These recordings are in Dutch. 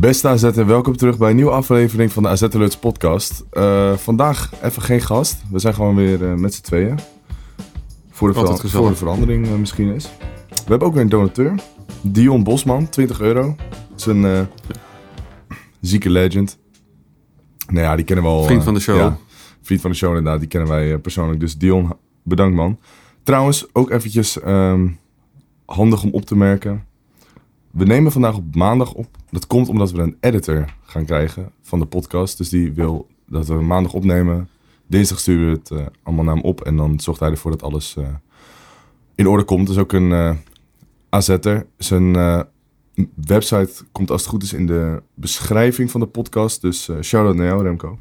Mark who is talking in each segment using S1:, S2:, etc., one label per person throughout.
S1: Beste AZ en welkom terug bij een nieuwe aflevering van de AZ Alerts podcast. Eh, vandaag even geen gast. We zijn gewoon weer eh, met z'n tweeën. Voor de, voor de verandering eh, misschien is. We hebben ook weer een donateur. Dion Bosman, 20 euro. Dat is een zieke legend. Nou ja, die kennen we al.
S2: Vriend van de show.
S1: ja, vriend van de show inderdaad. Die kennen wij persoonlijk. Dus Dion, bedankt man. Trouwens, ook eventjes ehm, handig om op te merken. We nemen vandaag op maandag op. Dat komt omdat we een editor gaan krijgen van de podcast. Dus die wil dat we maandag opnemen. Dinsdag sturen we het eh, allemaal naar hem op. En dan zorgt hij ervoor dat alles eh, in orde komt. Dus ook een AZ'er. Zijn website komt als het goed is in de beschrijving van de podcast. Dus shout-out naar jou Remco.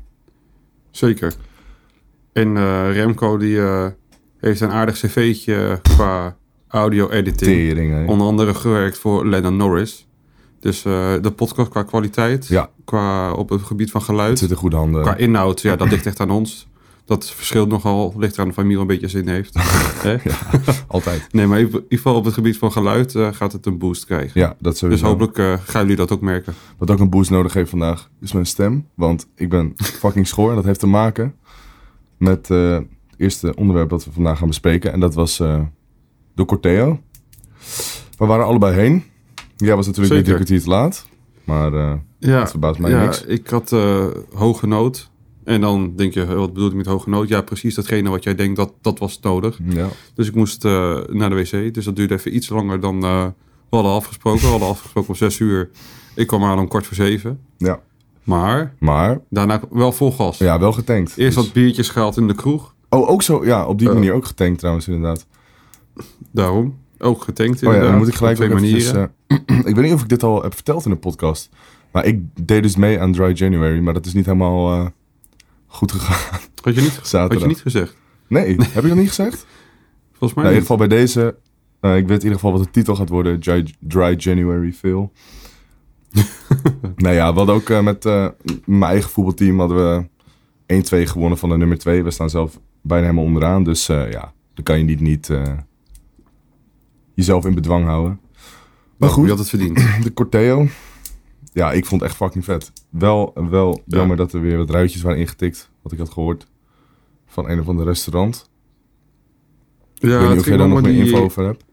S2: Zeker. En Remco die heeft een aardig cv'tje qua audio-editing.
S1: Tering, hè?
S2: Onder andere gewerkt voor Lennon Norris. Dus eh, de podcast qua kwaliteit,
S1: Ja.
S2: qua op het gebied van
S1: Het
S2: geluid,
S1: zit in goede handen.
S2: qua inhoud, ja, dat ligt echt aan ons. Dat verschilt nogal, ligt er aan de familie een beetje zin heeft. Hè?
S1: Altijd.
S2: Nee, maar in ieder geval op het gebied van geluid eh, gaat het een boost krijgen.
S1: Ja, dat sowieso.
S2: Dus hopelijk eh, gaan jullie dat ook merken.
S1: Wat ook een boost nodig heeft vandaag is mijn stem. Want ik ben fucking schoor. En dat heeft te maken met eh, het eerste onderwerp dat we vandaag gaan bespreken. En dat was eh de Corteo. We waren allebei heen. Jij was natuurlijk
S2: Zeker.
S1: niet een kwartier te laat. Maar eh,
S2: Ja,
S1: dat verbaast mij
S2: ja,
S1: niks.
S2: ik had eh, hoge nood. En dan denk je, wat bedoel ik met hoge nood? Ja, precies datgene wat jij denkt, dat, dat was nodig.
S1: Ja.
S2: Dus ik moest eh, naar de wc. Dus dat duurde even iets langer dan we hadden afgesproken. We hadden afgesproken om zes uur. Ik kwam aan om kwart voor zeven.
S1: ja.
S2: Maar
S1: Maar
S2: daarna wel vol gas.
S1: ja, wel getankt.
S2: Eerst
S1: Dus-
S2: wat biertjes gehaald in de kroeg.
S1: Oh, ook zo. Ja, op die manier ook getankt trouwens inderdaad.
S2: Daarom. Ook getankt
S1: Oh ja,
S2: inderdaad.
S1: dan moet ik gelijk
S2: twee
S1: eventjes...
S2: manieren.
S1: eh, ik weet niet of ik dit al heb verteld in de podcast. Maar ik deed dus mee aan Dry January. Maar dat is niet helemaal eh, goed gegaan.
S2: Had je niet, had
S1: Zaterdag.
S2: je niet gezegd?
S1: Nee, heb ik dat niet gezegd?
S2: Volgens
S1: Nou,
S2: mij
S1: in ieder geval bij deze. eh, ik weet in ieder geval wat de titel gaat worden: Dry, Dry January Phil. nou ja, we hadden ook met mijn eigen voetbalteam hadden we 1-2 gewonnen van de nummer 2. We staan zelf bijna helemaal onderaan. Dus ja, dan kan je niet, niet jezelf in bedwang houden. Maar goed,
S2: Je had het verdiend.
S1: de Corteo. Ja, ik vond het echt fucking vet. Wel, wel
S2: Ja.
S1: jammer dat er weer wat ruitjes waren ingetikt. Wat ik had gehoord. Van een of ander restaurant.
S2: Ja,
S1: ik weet niet of jij daar nog meer
S2: die-
S1: info over hebt.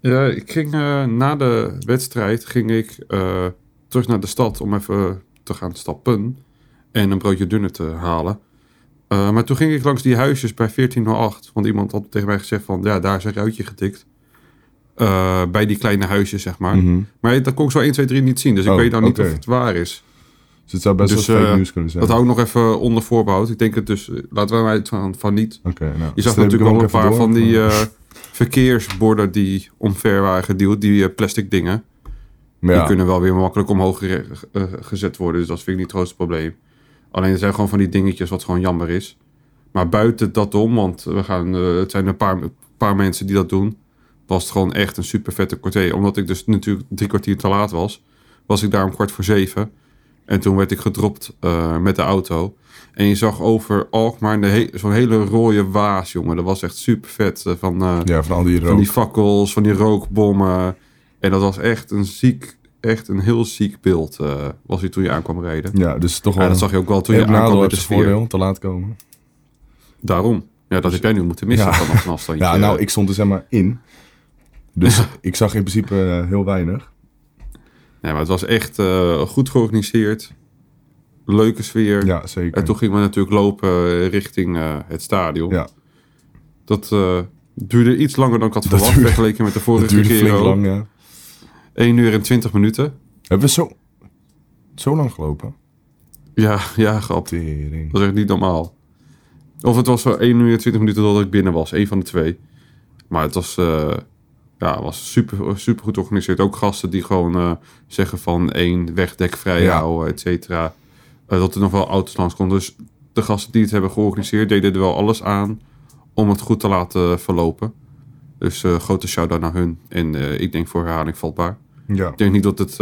S2: Ja, ik ging eh, na de wedstrijd ging ik eh, terug naar de stad om even te gaan stappen en een broodje dunner te halen. Eh, maar toen ging ik langs die huisjes bij 1408, want iemand had tegen mij gezegd van ja, daar is een ruitje getikt. Eh, bij die kleine huisjes, zeg maar.
S1: Mhm.
S2: Maar dat kon ik zo 1, 2, 3 niet zien, dus ik
S1: Oh,
S2: weet nou niet of het waar is.
S1: Dus het zou best
S2: Dus,
S1: wel fake
S2: eh,
S1: nieuws kunnen zijn.
S2: Dat hou ik nog even onder voorbehoud. Ik denk het dus, eh, laten we uit van, van niet.
S1: Oké, nou.
S2: Je zag
S1: streep ik
S2: natuurlijk wel
S1: ook
S2: een paar
S1: door.
S2: van die verkeersborden die omver waren geduwd, die plastic dingen. Die kunnen wel weer makkelijk omhoog gezet worden. Dus dat vind ik niet het grootste probleem. Alleen er zijn gewoon van die dingetjes wat gewoon jammer is. Maar buiten dat om, want we gaan, het zijn een paar, paar mensen die dat doen. Was het gewoon echt een super vette kwartier. Omdat ik dus natuurlijk drie kwartier te laat was. Was ik daar om kwart voor zeven. En toen werd ik gedropt eh, met de auto. En je zag over Alkmaar he- zo'n hele rode waas, jongen. Dat was echt super vet. eh, van, eh,
S1: ja, van al die
S2: van die fakkels, van die rookbommen. En dat was echt een ziek, echt een heel ziek beeld. was hij toen je aankwam rijden.
S1: Ja, dus toch wel
S2: Ja, dat zag je ook wel toen je aankwam met de sfeer.
S1: voordeel, te laat komen.
S2: Daarom. Ja, dat heb jij nu moeten missen
S1: Ja.
S2: vanaf een afstandje.
S1: Ja, nou, ik stond er zeg maar in. Dus ik zag in principe eh, heel weinig.
S2: Nee, maar het was echt eh, goed georganiseerd. Leuke sfeer.
S1: Ja, zeker.
S2: En toen gingen we natuurlijk lopen eh, richting het stadion.
S1: Ja.
S2: Dat duurde iets langer dan ik had
S1: Dat
S2: verwacht.
S1: duurde-
S2: vergeleken met de
S1: Dat
S2: vorige
S1: duurde
S2: keer.
S1: lang, ja.
S2: 1 uur en 20 minuten.
S1: Hebben we zo, zo lang gelopen?
S2: Ja, ja, grap. Dat is echt niet normaal. Of het was zo 1 uur en 20 minuten dat ik binnen was. Eén van de twee. Maar het was, ja, was super, super goed georganiseerd. Ook gasten die gewoon eh, zeggen van één wegdek vrij
S1: Ja.
S2: houden, et cetera. eh, dat er nog wel auto's langs konden. Dus de gasten die het hebben georganiseerd deden er wel alles aan om het goed te laten verlopen. Dus eh, grote shout-out naar hun. En ik denk voor herhaling vatbaar.
S1: Ja.
S2: Ik denk niet dat het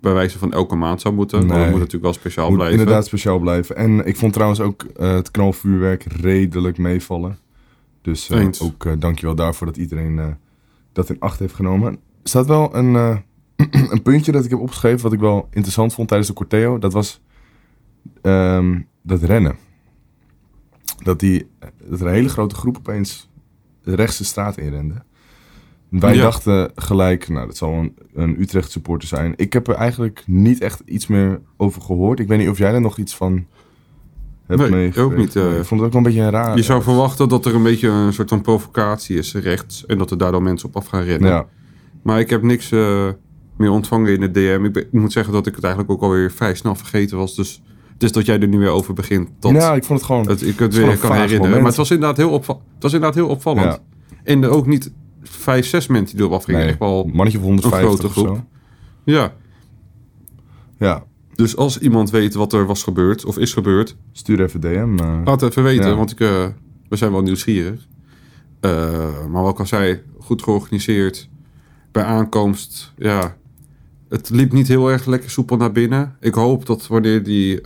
S2: bij wijze van elke maand zou moeten. Maar het moet natuurlijk wel speciaal
S1: Moet
S2: blijven.
S1: inderdaad speciaal blijven. En ik vond trouwens ook het knalvuurwerk redelijk meevallen. Dus ook dankjewel daarvoor dat iedereen dat in acht heeft genomen. Er staat wel een, eh, een puntje dat ik heb opgeschreven wat ik wel interessant vond tijdens de Corteo. Dat was ehm, dat rennen. Dat, die, dat er een hele grote groep opeens rechts de straat inrende. Wij
S2: Ja.
S1: dachten gelijk, nou dat zal een, een Utrecht supporter zijn. Ik heb er eigenlijk niet echt iets meer over gehoord. Ik weet niet of jij er nog iets van hebt
S2: Nee,
S1: meegekregen.
S2: ook niet, eh.
S1: ik vond het ook wel een beetje raar.
S2: Je zou verwachten dat er een beetje een soort van provocatie is rechts. En dat er daardoor mensen op af gaan rennen.
S1: Ja,
S2: Maar ik heb niks eh, meer ontvangen in de DM. Ik, ben- ik moet zeggen dat ik het eigenlijk ook alweer vrij snel vergeten was. Dus het is dat jij er nu weer over begint. Dat
S1: ja, ik vond het gewoon...
S2: het, ik het weer kan herinneren.
S1: moment.
S2: Maar het was inderdaad heel, opva- het was inderdaad heel opvallend.
S1: Ja.
S2: En er ook niet vijf, zes mensen die erop afgingen.
S1: nee,
S2: Echt wel,
S1: een mannetje van
S2: een
S1: 150
S2: grote
S1: of
S2: groep.
S1: zo.
S2: ja.
S1: Ja,
S2: Dus als iemand weet wat er was gebeurd of is gebeurd,
S1: stuur even DM. eh.
S2: laat het even weten.
S1: Ja.
S2: Want ik, eh, we zijn wel nieuwsgierig. Eh, maar wat ik al zei, goed georganiseerd. Bij aankomst, ja, het liep niet heel erg lekker soepel naar binnen. Ik hoop dat wanneer die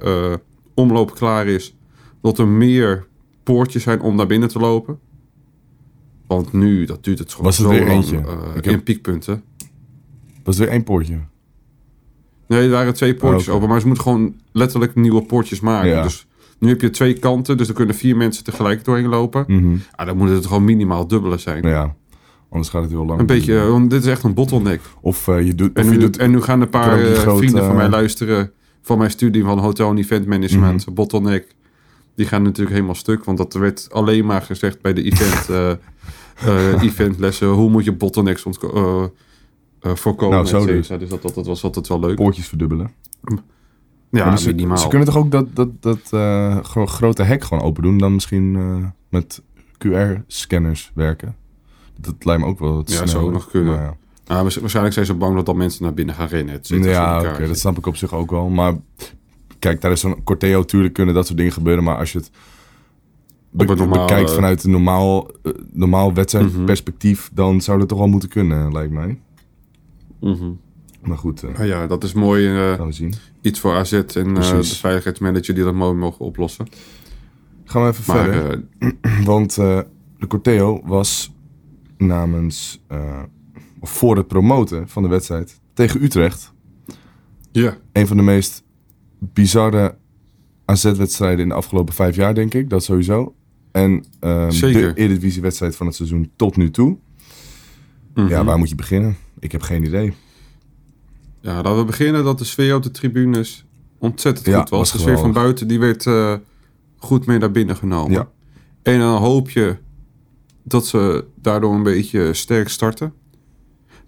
S2: omloop klaar is, dat er meer poortjes zijn om naar binnen te lopen. Want nu, dat duurt het gewoon
S1: Was er
S2: zo
S1: weer
S2: lang
S1: eentje? heb-
S2: in piekpunten.
S1: Was er weer één poortje?
S2: Nee, er waren twee poortjes
S1: Oh,
S2: open, maar ze moeten gewoon letterlijk nieuwe poortjes maken.
S1: Ja.
S2: Dus nu heb je twee kanten, dus er kunnen vier mensen tegelijk doorheen lopen.
S1: Mhm.
S2: Ah, dan moet het gewoon minimaal dubbele zijn.
S1: Ja, anders gaat het heel lang.
S2: Een beetje, want dit is echt een bottleneck.
S1: Of eh, je doet...
S2: En
S1: je
S2: nu,
S1: doet
S2: en nu gaan een paar eh, vrienden van mij luisteren van mijn studie van Hotel en Event Management,
S1: Mhm.
S2: bottleneck. Die gaan natuurlijk helemaal stuk, want dat werd alleen maar gezegd bij de event, eh, eh, eventlessen. Hoe moet je bottlenecks ontko- eh, eh, voorkomen?
S1: Nou, zo dus.
S2: Dus dat, dat, dat was altijd wel leuk.
S1: poortjes verdubbelen.
S2: Ja,
S1: Maar ze,
S2: minimaal.
S1: ze kunnen toch ook dat, dat, dat eh, gro- grote hek gewoon open doen. Dan misschien eh, met QR-scanners werken. Dat lijkt me ook wel het
S2: Ja,
S1: snel.
S2: zou nog kunnen.
S1: Maar ja.
S2: Waars- waarschijnlijk zijn ze bang dat dan mensen naar binnen gaan rennen.
S1: Ja, oké, dat snap ik op zich ook wel. Maar kijk, tijdens zo'n corteo natuurlijk kunnen dat soort dingen gebeuren. Maar als je het be-
S2: normale-
S1: bekijkt vanuit een normaal, eh, normaal wedstrijdperspectief... dan zou dat toch wel moeten kunnen, lijkt mij.
S2: Mhm.
S1: Maar goed, eh
S2: Ah ja, dat is mooi. eh,
S1: gaan we zien.
S2: iets voor AZ en eh, de veiligheidsmanager die dat mooi mogen oplossen.
S1: Gaan we even
S2: Maar
S1: verder.
S2: eh,
S1: Want eh, de corteo was namens... eh, of voor het promoten van de wedstrijd tegen Utrecht...
S2: ja,
S1: een van de meest bizarre AZ-wedstrijden in de afgelopen vijf jaar, denk ik. Dat sowieso. En ehm,
S2: Zeker.
S1: de Eredivisie-wedstrijd van het seizoen tot nu toe.
S2: Mhm.
S1: Ja, waar moet je beginnen? Ik heb geen idee.
S2: ja, laten we beginnen dat de sfeer op de tribunes ontzettend
S1: Ja,
S2: goed was.
S1: was
S2: de sfeer van buiten die werd eh, goed mee naar binnen genomen.
S1: Ja.
S2: En dan hoop je dat ze daardoor een beetje sterk starten.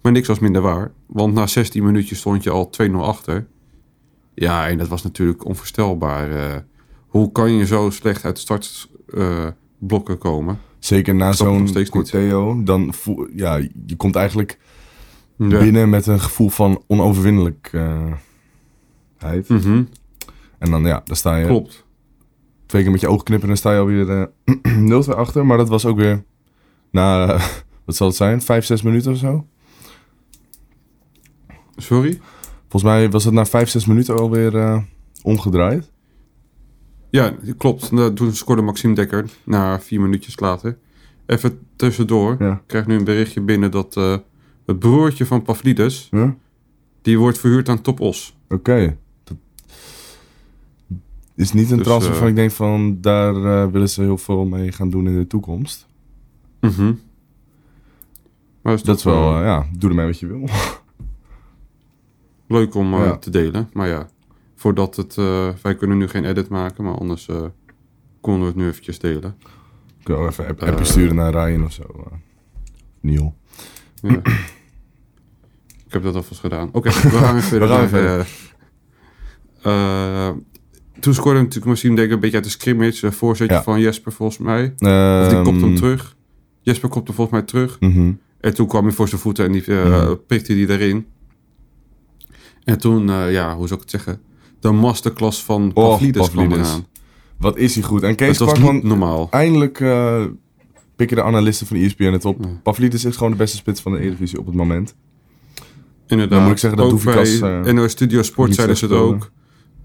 S2: Maar niks was minder waar. Want na 16 minuutjes stond je al 2-0 achter. Ja, en dat was natuurlijk onvoorstelbaar. eh. hoe kan je zo slecht uit de startblokken komen?
S1: Zeker na zo'n corteo, dan voel, ja, je komt eigenlijk
S2: Ja.
S1: binnen met een gevoel van onoverwinnelijkheid.
S2: Mhm,
S1: En dan, ja, dan sta je
S2: Klopt.
S1: twee keer met je ogen knippen en dan sta je alweer eh 0-2 achter. Maar dat was ook weer na, wat zal het zijn, vijf, zes minuten of zo?
S2: Sorry?
S1: Volgens mij was het na vijf, zes minuten alweer eh omgedraaid.
S2: Ja, klopt. Toen scoorde Maxime Dekker na vier minuutjes later. Even tussendoor.
S1: Ja.
S2: Ik krijg nu een berichtje binnen dat eh, het broertje van Pavlidis...
S1: Huh?
S2: die wordt verhuurd aan Top Os.
S1: Oké. Dat is niet een
S2: Dus,
S1: transfer
S2: eh,
S1: van ik denk van daar eh, willen ze heel veel mee gaan doen in de toekomst.
S2: Mhm. Maar
S1: Dat is wel, ja, doe ermee wat je wil.
S2: leuk om
S1: Ja.
S2: te delen. Maar ja, voordat het... eh, wij kunnen nu geen edit maken, maar anders eh, konden we het nu eventjes delen.
S1: Ik wil even app,
S2: Eh.
S1: appje sturen naar Ryan of zo. Neil.
S2: Ja. Ik heb dat alvast gedaan. Oké, we gaan weer verder.
S1: We gaan
S2: toen scoorde natuurlijk Maxime denk ik een beetje uit de scrimmage. Een voorzetje
S1: Ja.
S2: van Jesper volgens mij. Of die kopte hem
S1: Ehm,
S2: terug. Jesper kopte volgens mij terug.
S1: mhm.
S2: En toen kwam hij voor zijn voeten en die eh,
S1: Mhm.
S2: prikte hij erin. En toen, ja, hoe zou ik het zeggen? De masterclass van
S1: Oh,
S2: Pavlidis kwam
S1: Pavlidis. Wat is hij goed. En Kees Kwakman,
S2: niet normaal.
S1: eindelijk eh, pikken de analisten van ESPN het op.
S2: Nee.
S1: Pavlidis is gewoon de beste spits van de Eredivisie op het moment.
S2: Inderdaad.
S1: Dan moet ik zeggen dat
S2: ook bij
S1: eh,
S2: NOS Studio Sport zeiden ze het ook.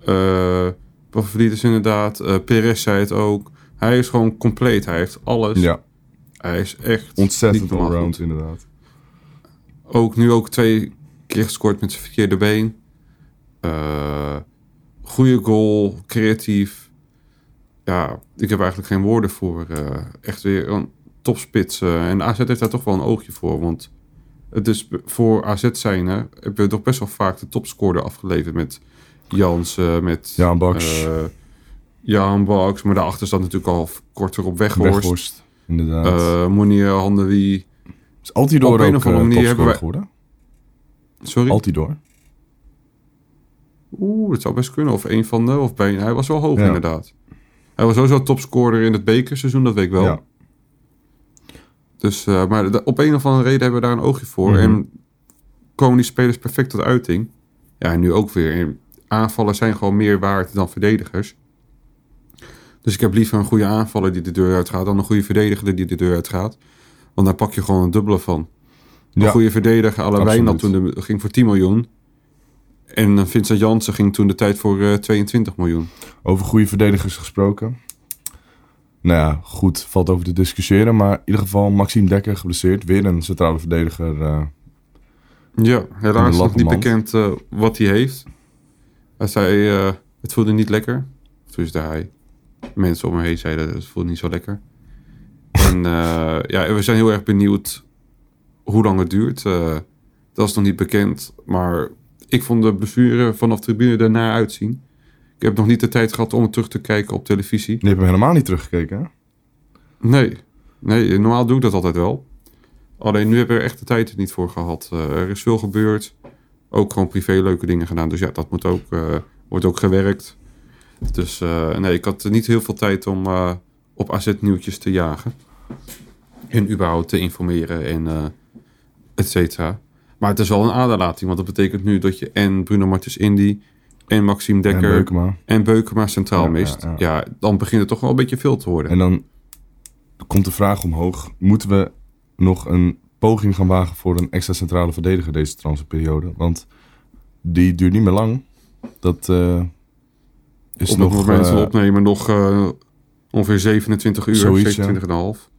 S2: Eh Pavlidis inderdaad. eh Perez zei het ook. Hij is gewoon compleet. Hij heeft alles.
S1: Ja,
S2: Hij is echt
S1: ontzettend allround inderdaad.
S2: Ook nu ook twee keer gescoord met zijn verkeerde been. Eh goede goal, creatief. Ja, ik heb eigenlijk geen woorden voor. eh, echt weer een topspits. eh. en AZ heeft daar toch wel een oogje voor. Want het is voor AZ zijn, hè, hebben we toch best wel vaak de topscorer afgeleverd met Jans, eh, met
S1: Jaan Baks.
S2: eh, Jaan Baks. Maar daarachter staat natuurlijk al korter op Weghorst.
S1: Weghorst, inderdaad.
S2: Eh Monier Handewie.
S1: is Altidor
S2: op een
S1: ook
S2: of andere manier
S1: topscorer
S2: hebben
S1: geworden?
S2: Sorry?
S1: Altidor.
S2: Oeh, dat zou best kunnen. Of een van de, of hij was wel hoog
S1: Ja.
S2: inderdaad. Hij was sowieso topscorer in het bekerseizoen, dat weet ik wel.
S1: Ja.
S2: Dus, eh, maar op een of andere reden hebben we daar een oogje voor.
S1: Mhm.
S2: En komen die spelers perfect tot uiting. Ja, en nu ook weer. En Aanvallers zijn gewoon meer waard dan verdedigers. Dus ik heb liever een goede aanvaller die de deur uitgaat... dan een goede verdediger die de deur uitgaat. Want daar pak je gewoon een dubbele van. Een
S1: Ja.
S2: goede verdediger, alle
S1: Absoluut.
S2: Wijnald toen de, ging voor 10 miljoen. En eh, Vincent Janssen ging toen de tijd voor eh, 22 miljoen.
S1: Over goede verdedigers gesproken. Nou ja, goed, valt over te discussiëren. Maar in ieder geval Maxime Dekker geblesseerd. Weer een centrale verdediger. eh,
S2: Ja, helaas nog niet bekend wat hij heeft. Hij zei, het voelde niet lekker. Dus daar hij. Mensen om me heen zeiden, het voelde niet zo lekker. En ja, we zijn heel erg benieuwd hoe lang het duurt. Dat is nog niet bekend. Maar ik vond de blessure vanaf de tribune ernaar uitzien. Ik heb nog niet de tijd gehad om het terug te kijken op televisie.
S1: die hebben helemaal niet teruggekeken. Hè?
S2: Nee, nee, normaal doe ik dat altijd wel. Alleen nu heb ik er echt de tijd niet voor gehad. Eh, er is veel gebeurd. Ook gewoon privé leuke dingen gedaan. Dus ja, dat moet ook, eh, wordt ook gewerkt. Dus eh, nee, ik had niet heel veel tijd om op AZ-nieuwtjes te jagen. En überhaupt te informeren en et cetera. Maar het is wel een aderlating. Want dat betekent nu dat je en Bruno Martens Indy en Maxime
S1: En
S2: Dekker
S1: Beukema.
S2: en Beukema centraal
S1: Ja,
S2: mist.
S1: ja,
S2: Ja,
S1: ja.
S2: dan begint het toch wel een beetje veel te worden.
S1: En dan komt de vraag omhoog. Moeten we nog een poging gaan wagen voor een extra centrale verdediger deze transferperiode? Want die duurt niet meer lang. Dat eh, is
S2: op
S1: nog...
S2: het moment van
S1: eh,
S2: opnemen nog eh, ongeveer 27 uur,
S1: Zoiets, ja.
S2: 27,5.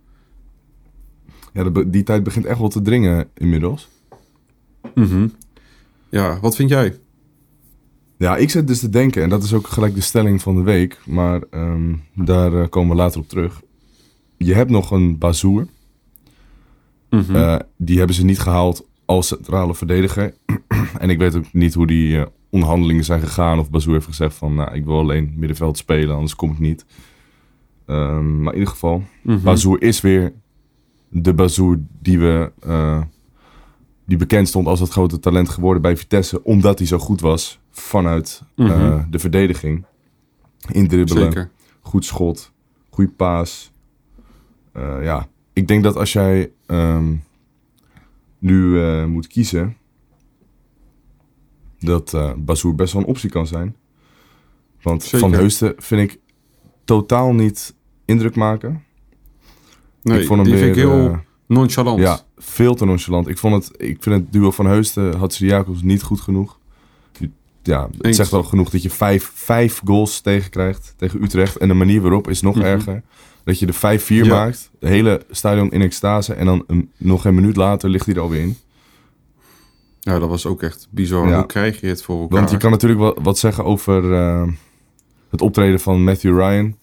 S1: ja, die tijd begint echt wel te dringen inmiddels.
S2: Mhm. Ja, wat vind jij?
S1: Ja, ik zit dus te denken, en dat is ook gelijk de stelling van de week, maar ehm, daar eh, komen we later op terug. Je hebt nog een Bazoer.
S2: Mhm.
S1: Eh, die hebben ze niet gehaald als centrale verdediger. en ik weet ook niet hoe die eh, onderhandelingen zijn gegaan. Of Bazoer heeft gezegd van, nou, ik wil alleen middenveld spelen, anders kom ik niet. Ehm, maar in ieder geval,
S2: Mhm.
S1: Bazoer is weer de Bazoer die we... die bekend stond als het grote talent geworden bij Vitesse. Omdat hij zo goed was vanuit eh,
S2: Mhm.
S1: de verdediging. Indribbelen,
S2: Zeker.
S1: goed schot, goede paas. Eh, ja, ik denk dat als jij ehm, nu eh, moet kiezen, dat eh Bazoer best wel een optie kan zijn. Want
S2: Zeker.
S1: Van Heusden vind ik totaal niet indruk maken.
S2: Nee,
S1: ik vond hem
S2: die
S1: weer,
S2: vind ik heel nonchalant.
S1: ja, veel te nonchalant. Ik, vond het, ik vind het duo van Heusden, Hatsidiakos niet goed genoeg. Ja, het zegt al genoeg dat je vijf, vijf goals tegenkrijgt tegen Utrecht. En de manier waarop is nog
S2: Mhm.
S1: erger. Dat je de 5-4
S2: Ja.
S1: maakt, de hele stadion in extase. En dan een, nog een minuut later ligt hij er alweer in.
S2: Ja, dat was ook echt bizar.
S1: Ja.
S2: Hoe krijg je het voor elkaar?
S1: Want je kan natuurlijk wat, wat zeggen over eh, het optreden van Matthew Ryan.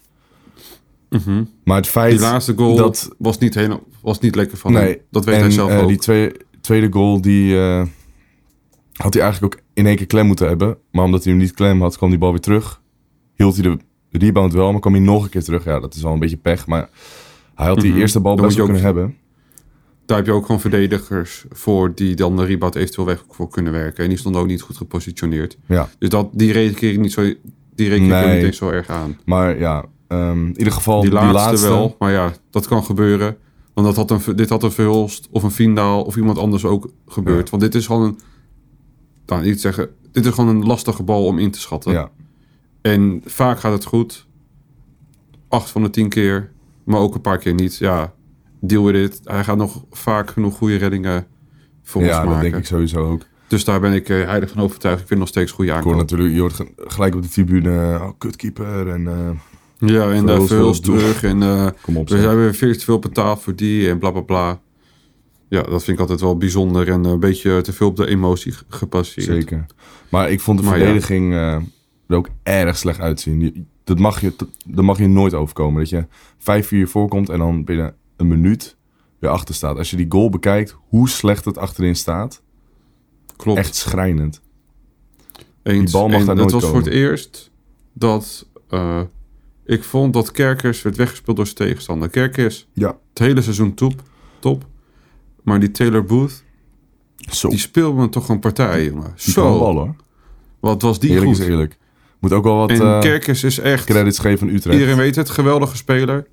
S2: Mhm.
S1: Maar het feit
S2: Die laatste goal
S1: dat
S2: was, niet helemaal, was niet lekker van
S1: Nee,
S2: hem. Dat weet
S1: en,
S2: hij zelf
S1: eh,
S2: ook.
S1: die tweede, tweede goal, die eh, had hij eigenlijk ook in één keer klem moeten hebben. Maar omdat hij hem niet klem had, kwam die bal weer terug. Hield hij de rebound wel, maar kwam hij nog een keer terug. Ja, dat is wel een beetje pech. Maar hij had die
S2: Mhm.
S1: eerste bal
S2: Dan
S1: best wel kunnen hebben.
S2: Daar heb je ook gewoon verdedigers voor die dan de rebound eventueel weg voor kunnen werken. En die stonden ook niet goed gepositioneerd.
S1: Ja,
S2: Dus dat, die reken ik niet zo, die reken
S1: Nee.
S2: niet eens zo erg aan.
S1: maar ja, ehm, in ieder geval
S2: Die
S1: die,
S2: laatste,
S1: laatste,
S2: wel, maar ja, dat kan gebeuren. Want dat had een, dit had een Verhulst of een Vindaal of iemand anders ook gebeurd.
S1: Ja.
S2: Want dit is gewoon een, nou niet zeggen, dit is gewoon een lastige bal om in te schatten.
S1: Ja.
S2: En vaak gaat het goed. Acht van de tien keer. Maar ook een paar keer niet. Ja, deal with it. Hij gaat nog vaak genoeg goede reddingen voor ons
S1: Ja,
S2: maken.
S1: dat denk ik sowieso ook.
S2: Dus daar ben ik eh, heilig van overtuigd. Ik vind nog steeds goede
S1: Ik hoor natuurlijk, je hoort ge- gelijk op de tribune, oh, kutkeeper en eh,
S2: Ja, en daar veel terug. En eh,
S1: kom op.
S2: we hebben veel te veel betaald voor die en bla bla bla. Ja, dat vind ik altijd wel bijzonder en een beetje te veel op de emotie gepasseerd.
S1: Zeker. Maar ik vond de
S2: Maar ja.
S1: verdediging eh, er ook erg slecht uitzien. Dat mag, je, dat mag je nooit overkomen. Dat je 5-4 voorkomt en dan binnen een minuut weer achter staat. Als je die goal bekijkt, hoe slecht het achterin staat.
S2: Klopt.
S1: Echt schrijnend.
S2: Eens.
S1: Die bal mag
S2: en
S1: daar
S2: het
S1: nooit
S2: was voor
S1: komen.
S2: het eerst dat eh, ik vond dat Kerkers werd weggespeeld door zijn tegenstander. Kerkers,
S1: Ja.
S2: het hele seizoen top, top. Maar die Taylor Booth,
S1: Zo.
S2: die speelde me toch een partij, jongen. Zo,
S1: bal hoor.
S2: wat was die
S1: Eerlijk
S2: goed.
S1: is eerlijk. Moet ook wel wat
S2: en
S1: eh,
S2: Kerkers is echt,
S1: credits geven aan Utrecht.
S2: iedereen weet het, geweldige speler.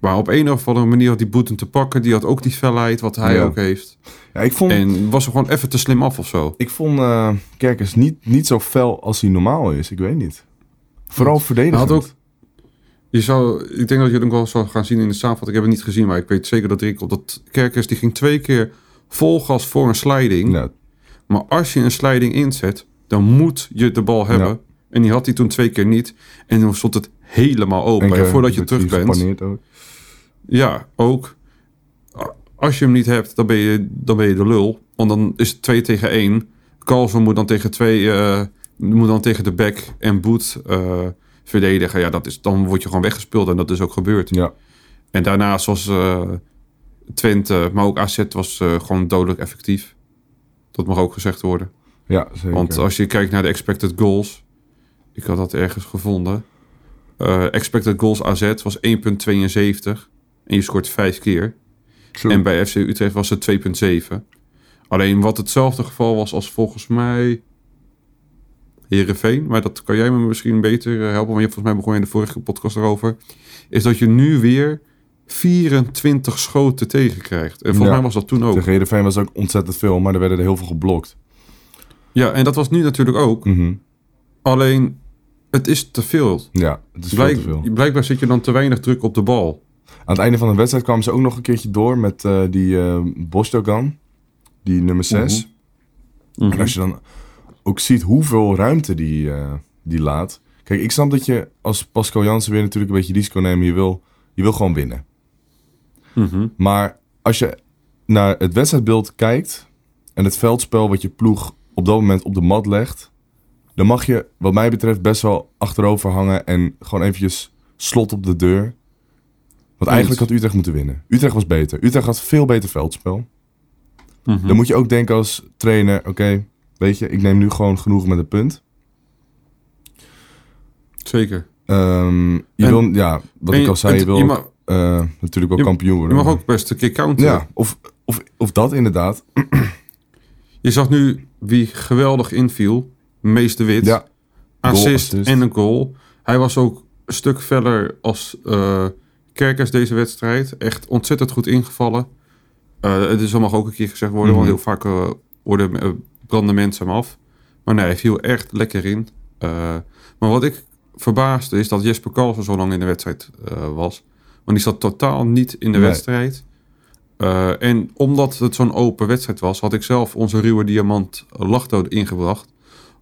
S2: Maar op een of andere manier had die Boeten te pakken. Die had ook die felheid wat hij
S1: Ja.
S2: ook heeft.
S1: Ja, ik vond,
S2: En was er gewoon even te slim af of zo.
S1: ik vond eh, Kerkers niet, niet zo fel als hij normaal is. Ik weet niet. Vooral verdedigend.
S2: Hij had ook- Je zou, ik denk dat je het ook wel zou gaan zien in de samenvatting. Ik heb het niet gezien, maar ik weet zeker dat Rick op dat Kerkers die ging twee keer vol gas voor een sliding.
S1: Ja,
S2: Maar als je een sliding inzet, dan moet je de bal hebben.
S1: Ja.
S2: En die had hij toen twee keer niet. En toen stond het helemaal open.
S1: en
S2: En
S1: keer
S2: voordat je terug bent.
S1: ook.
S2: Ja, ook. Als je hem niet hebt, dan ben je, dan ben je de lul. Want dan is het 2 tegen 1. Carlson moet dan tegen twee, eh, moet dan tegen de back en boot eh, verdedigen. Ja, dat is, dan word je gewoon weggespeeld en dat is ook gebeurd.
S1: Ja,
S2: En daarnaast was eh, Twente, maar ook AZ was eh, gewoon dodelijk effectief. Dat mag ook gezegd worden.
S1: ja zeker.
S2: Want als je kijkt naar de expected goals. Ik had dat ergens gevonden. Eh, expected goals AZ was 1,72. En je scoort vijf keer.
S1: Zo.
S2: En bij FC Utrecht was het 2,7. Alleen wat hetzelfde geval was als volgens mij Herenveen. Maar dat kan jij me misschien beter eh, helpen. Want je, volgens mij begon je in de vorige podcast erover. Is dat je nu weer 24 schoten tegenkrijgt. En volgens
S1: Ja.
S2: mij was dat toen ook.
S1: Tegen Heerenveen was ook ontzettend veel, maar er werden er heel veel geblokt.
S2: Ja, en dat was nu natuurlijk ook.
S1: Mhm.
S2: Alleen, het is te veel.
S1: Ja, het is
S2: Blijk-
S1: veel te veel.
S2: Blijkbaar zit je dan te weinig druk op de bal.
S1: Aan het einde van de wedstrijd kwamen ze ook nog een keertje door met eh, die Bosdogan, die nummer 6.
S2: Mhm.
S1: En als je dan ook ziet hoeveel ruimte die, eh, die laat. Kijk, ik snap dat je als Pascal Jansen weer natuurlijk een beetje risico nemen. Je wil, je wil gewoon winnen.
S2: Mhm.
S1: Maar als je naar het wedstrijdbeeld kijkt en het veldspel wat je ploeg op dat moment op de mat legt, dan mag je, wat mij betreft, best wel achterover hangen en gewoon eventjes slot op de deur. Want eigenlijk had Utrecht moeten winnen. Utrecht was beter. Utrecht had veel beter veldspel.
S2: Mhm.
S1: Dan moet je ook denken als trainer, oké, weet je, ik neem nu gewoon genoeg met een punt.
S2: Zeker.
S1: Ehm, je
S2: En-
S1: wil, ja, wat ik al zei, je wil
S2: je
S1: ook, eh, natuurlijk wel
S2: je-
S1: kampioen
S2: Je
S1: worden.
S2: mag ook best een keer counteren.
S1: Ja, of, of, of dat inderdaad.
S2: Je zag nu wie geweldig inviel. Mees de Wit.
S1: Ja,
S2: assist,
S1: assist.
S2: en een goal. Hij was ook een stuk verder als eh Kerkers deze wedstrijd. Echt ontzettend goed ingevallen. Eh het is mag ook een keer gezegd worden.
S1: Mhm.
S2: Want heel vaak worden, branden mensen hem af. Maar nee, hij viel echt lekker in. Eh, maar wat ik verbaasde is dat Jesper Karlsson zo lang in de wedstrijd eh, was. Want die zat totaal niet in de
S1: Nee.
S2: wedstrijd. Eh, en omdat het zo'n open wedstrijd was, had ik zelf onze ruwe diamant Lachto ingebracht.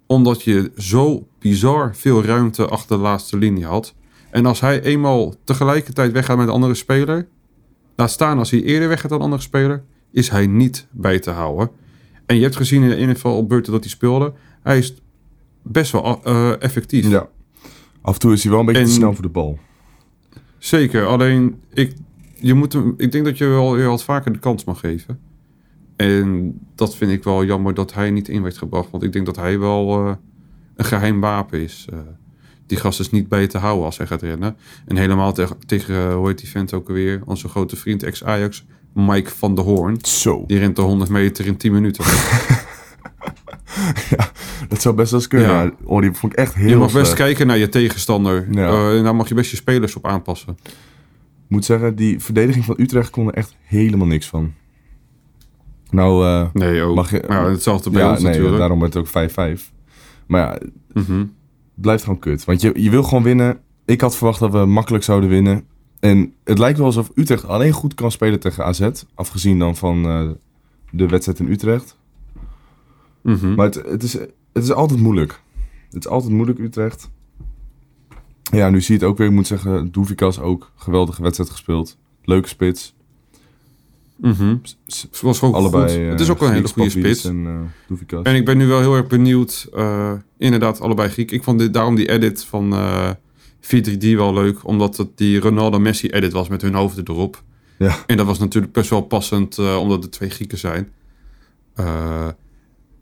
S2: Omdat je zo bizar veel ruimte achter de laatste linie had. En als hij eenmaal tegelijkertijd weggaat met een andere speler, laat staan als hij eerder weggaat dan een andere speler, is hij niet bij te houden. En je hebt gezien in ieder geval op beurten dat hij speelde, hij is best wel eh, effectief.
S1: ja. Af en toe is hij wel een beetje
S2: En-
S1: te snel voor de bal.
S2: Zeker, alleen ik, je moet hem, ik denk dat je wel je wat vaker de kans mag geven. En dat vind ik wel jammer dat hij niet in werd gebracht. Want ik denk dat hij wel eh, een geheim wapen is. Eh, die gast is niet bij je te houden als hij gaat rennen. En helemaal tegen, tegen eh, hoe heet die vent ook alweer? Onze grote vriend ex-Ajax, Mike van der Hoorn.
S1: Zo,
S2: Die rent de 100 meter in 10 minuten.
S1: dat zou best wel eens kunnen.
S2: Ja.
S1: Ja. Oh, die vond ik echt heel
S2: je mag best kijken naar je tegenstander.
S1: Ja.
S2: Eh, en daar mag je best je spelers op aanpassen.
S1: Ik moet zeggen, die verdediging van Utrecht kon er echt helemaal niks van. Nou, eh,
S2: Nee, ook.
S1: Mag je-
S2: ja, hetzelfde bij
S1: ja,
S2: ons
S1: nee,
S2: natuurlijk.
S1: daarom werd het ook 5-5. Maar ja,
S2: Mhm.
S1: blijft gewoon kut. Want je, je wil gewoon winnen. Ik had verwacht dat we makkelijk zouden winnen. En het lijkt wel alsof Utrecht alleen goed kan spelen tegen AZ. Afgezien dan van eh, de wedstrijd in Utrecht.
S2: Mhm.
S1: Maar het, het, is, het is altijd moeilijk. Het is altijd moeilijk, Utrecht. Ja, nu zie je het ook weer. Ik moet zeggen, Doevikas ook. Geweldige wedstrijd gespeeld. Leuke spits.
S2: Het was ook
S1: Allebei.
S2: goed.
S1: eh,
S2: Het is ook wel een hele goede spits.
S1: En eh.
S2: En ik ben nu wel heel erg benieuwd. inderdaad, allebei Griek. Ik vond dit, daarom die edit van eh 4-3-D wel leuk. Omdat het die Ronaldo-Messi-edit was met hun hoofden erop.
S1: Ja.
S2: En dat was natuurlijk best wel passend, eh, omdat het twee Grieken zijn. Eh,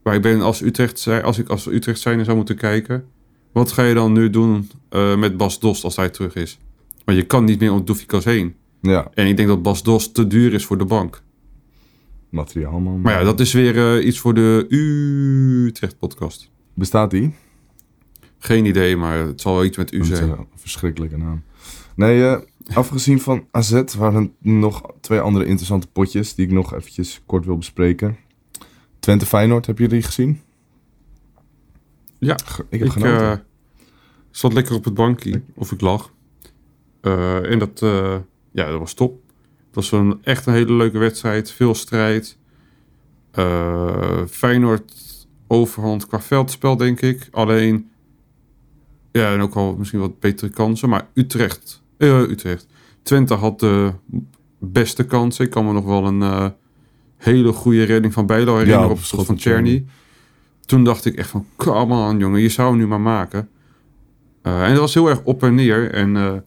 S2: maar ik ben als Utrecht, als ik als Utrecht zijnde zou moeten kijken. Wat ga je dan nu doen eh, met Bas Dost als hij terug is? Want je kan niet meer om Doefikas heen.
S1: Ja,
S2: En ik denk dat Bas Dost te duur is voor de bank.
S1: materiaal man.
S2: Maar ja, dat is weer iets voor de Utrecht-podcast.
S1: Bestaat die?
S2: Geen idee, maar het zal wel iets met u
S1: Dat
S2: zijn.
S1: een verschrikkelijke naam. Nee, eh, afgezien van AZ waren er nog twee andere interessante potjes die ik nog eventjes kort wil bespreken. Twente Feyenoord, heb je die gezien?
S2: Ja,
S1: Ik heb
S2: ik eh, zat lekker op het bankje, of ik lag. Eh, en dat, eh, ja, dat was top. Het was een, echt een hele leuke wedstrijd, veel strijd. Eh, Feyenoord overhand qua veldspel, denk ik. Alleen, ja, en ook al misschien wat betere kansen. Maar Utrecht, eh, Utrecht. Twente had de beste kansen. Ik kan me nog wel een eh, hele goede redding van Bijlo herinneren
S1: op
S2: op
S1: het schot
S2: van
S1: Czerny.
S2: Czerny. Toen dacht ik echt van, come on jongen, je zou hem nu maar maken. Eh, en dat was heel erg op en neer. En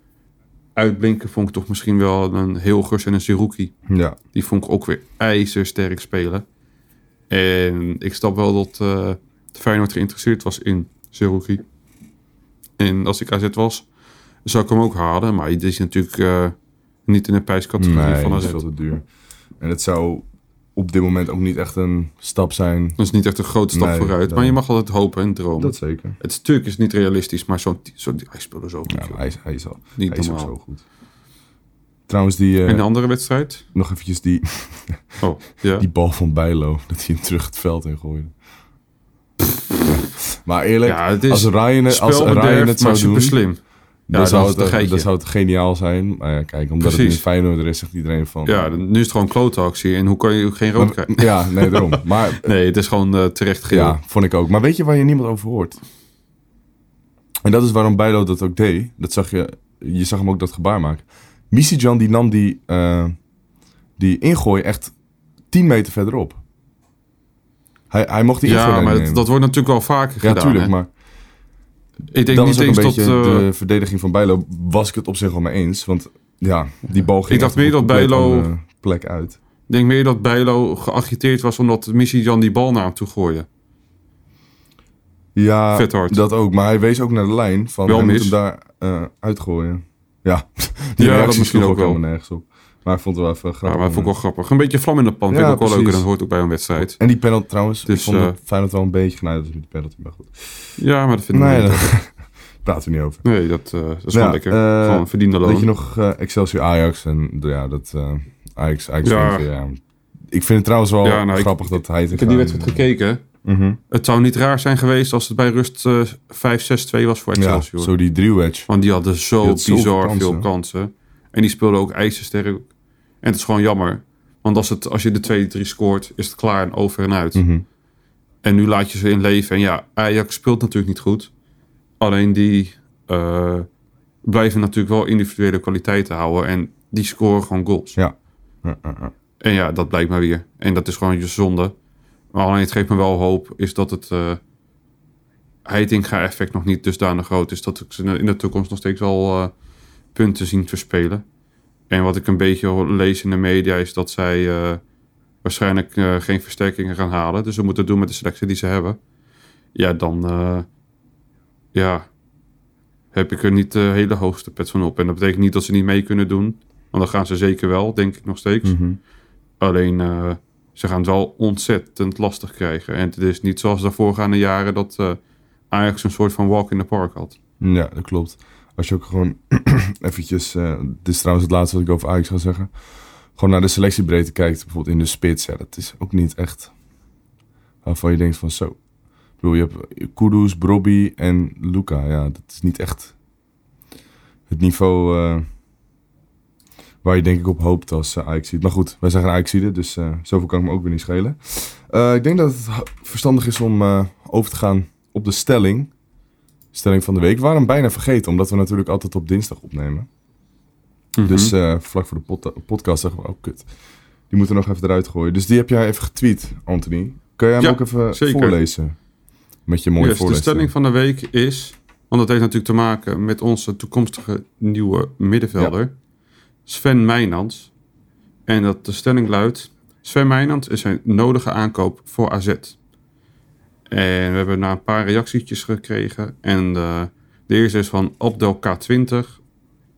S2: uitblinken vond ik toch misschien wel een Hilgers en een Siruki.
S1: ja,
S2: Die vond ik ook weer ijzersterk spelen. En ik snap wel dat Feyenoord geïnteresseerd was in Siruki. En als ik AZ was, zou ik hem ook halen. Maar die is natuurlijk eh, niet in de prijscategorie
S1: nee,
S2: van
S1: dat
S2: AZ.
S1: is veel te duur. En het zou op dit moment ook niet echt een stap zijn.
S2: Dat is niet echt een grote stap
S1: Nee,
S2: vooruit.
S1: dan-
S2: Maar je mag altijd hopen en dromen.
S1: Dat zeker.
S2: Het stuk is niet realistisch, maar zo, zo, hij speelde zo goed.
S1: Ja, hij, hij, is al,
S2: Niet
S1: hij is ook zo goed. Trouwens, die, eh,
S2: En de andere wedstrijd?
S1: nog eventjes die,
S2: Oh, ja.
S1: die bal van Bijlo. Dat hij hem terug het veld in gooide. Maar eerlijk,
S2: ja, het is
S1: als Ryan, het- als Ryan het zou doen,
S2: super slim.
S1: dan, zou het,
S2: geitje.
S1: dan zou het geniaal zijn. Maar ja, kijk, omdat het
S2: Precies.
S1: nu Feyenoord is, zegt iedereen van...
S2: Ja, nu is het gewoon klote actie. En hoe kan je geen rood krijgen?
S1: ja, nee, daarom. Maar
S2: Nee, het is gewoon eh, terecht geel.
S1: ja, vond ik ook. Maar weet je waar je niemand over hoort? En dat is waarom Bijlo dat ook deed. Dat zag je, je zag hem ook dat gebaar maken. Misijan die nam die, eh, die ingooi echt 10 meter verderop. Hij, hij mocht die
S2: Ja, maar dat, dat wordt natuurlijk wel vaker
S1: Ja,
S2: gedaan.
S1: tuurlijk,
S2: hè.
S1: maar
S2: ik denk
S1: dat
S2: niet eens dat... eh,
S1: de verdediging van Bijlo. Was ik het op zich wel mee eens. Want ja, die bal ging
S2: Ik dacht meer dat Bijlo-
S1: plek uit.
S2: Ik denk meer dat Bijlo geagiteerd was omdat Missie Jan die bal naar hem toe gooide.
S1: Ja, dat ook. Maar hij wees ook naar de lijn van
S2: Wel mis.
S1: moet hem daar eh, uitgooien. Ja, die
S2: Ja, dat
S1: reacties
S2: misschien ook wel.
S1: helemaal nergens op. Maar ik vond het wel even
S2: Ja,
S1: grappig.
S2: maar vond ik wel grappig. Een beetje vlam in de pan.
S1: Ja,
S2: vind ik ook wel
S1: precies.
S2: leuk. En dat hoort ook bij een wedstrijd.
S1: En die penalty trouwens.
S2: Dus,
S1: ik vond
S2: eh,
S1: het Feyenoord wel een beetje genaaid met die penalty. Maar goed.
S2: Ja, maar dat vind ik
S1: Nee,
S2: niet.
S1: daar praten we niet over.
S2: Nee, dat, eh, dat is
S1: Ja,
S2: wel lekker.
S1: eh,
S2: Gewoon verdiende loon.
S1: Weet je nog Excelsior Ajax? En ja, dat Ajax, Ajax
S2: Ja.
S1: ja. Ik vind het trouwens wel
S2: Ja, nou, ik-
S1: grappig dat hij het
S2: Ik heb die wedstrijd gekeken.
S1: Mhm.
S2: Het zou niet raar zijn geweest als het bij rust eh 5-6-2 was voor
S1: Ja,
S2: Excelsior.
S1: zo die driewedge.
S2: Want die hadden zo
S1: Die had
S2: bizar
S1: kansen.
S2: veel kansen. En die speelden ook ijzersterk. En het is gewoon jammer. Want als, het, als je de 2-3 scoort, is het klaar en over en uit.
S1: Mhm.
S2: En nu laat je ze in leven. En ja, Ajax speelt natuurlijk niet goed. Alleen die eh, blijven natuurlijk wel individuele kwaliteiten houden. En die scoren gewoon goals.
S1: Ja. Ja, ja, ja.
S2: En ja, dat blijkt maar weer. En dat is gewoon je zonde. Maar alleen het geeft me wel hoop, is dat het eh Heitinga-effect nog niet dusdanig groot is. Dat ik ze in de toekomst nog steeds wel eh, punten zien verspelen. En wat ik een beetje lees in de media is dat zij eh, waarschijnlijk eh, geen versterkingen gaan halen. Dus ze moeten het doen met de selectie die ze hebben. Ja, dan eh, ja, heb ik er niet de hele hoogste pet van op. En dat betekent niet dat ze niet mee kunnen doen. Want dan gaan ze zeker wel, denk ik nog steeds.
S1: Mhm.
S2: Alleen ze gaan het wel ontzettend lastig krijgen. En het is niet zoals de voorgaande jaren dat Ajax een soort van walk in the park had.
S1: Ja, dat klopt. Als je ook gewoon eventjes... eh, dit is trouwens het laatste wat ik over Ajax ga zeggen. Gewoon naar de selectiebreedte kijkt, bijvoorbeeld in de spits. Ja, dat is ook niet echt waarvan je denkt van zo. Ik bedoel, je hebt Kudus, Brobby en Luca. Ja, dat is niet echt het niveau eh, waar je denk ik op hoopt als uh, Ajax Maar goed, wij zijn geen Ajax dus zoveel kan ik me ook weer niet schelen. Ik denk dat het verstandig is om over te gaan op de stelling. Stelling van de week. Hem bijna vergeten, omdat we natuurlijk altijd op dinsdag opnemen.
S2: Mhm.
S1: Dus eh, vlak voor de pod- podcast zeggen we, oh kut. Die moeten we nog even eruit gooien. Dus die heb jij even getweet, Anthony. Kan jij hem
S2: Ja,
S1: ook even
S2: zeker.
S1: voorlezen? Met je mooie
S2: Yes, de stelling van de week is, want dat heeft natuurlijk te maken met onze toekomstige nieuwe middenvelder, Sven Meijnans. En dat de stelling luidt, Sven Meijnans is een nodige aankoop voor AZ. En we hebben na een paar reactietjes gekregen. En de, de eerste is van Abdel K20,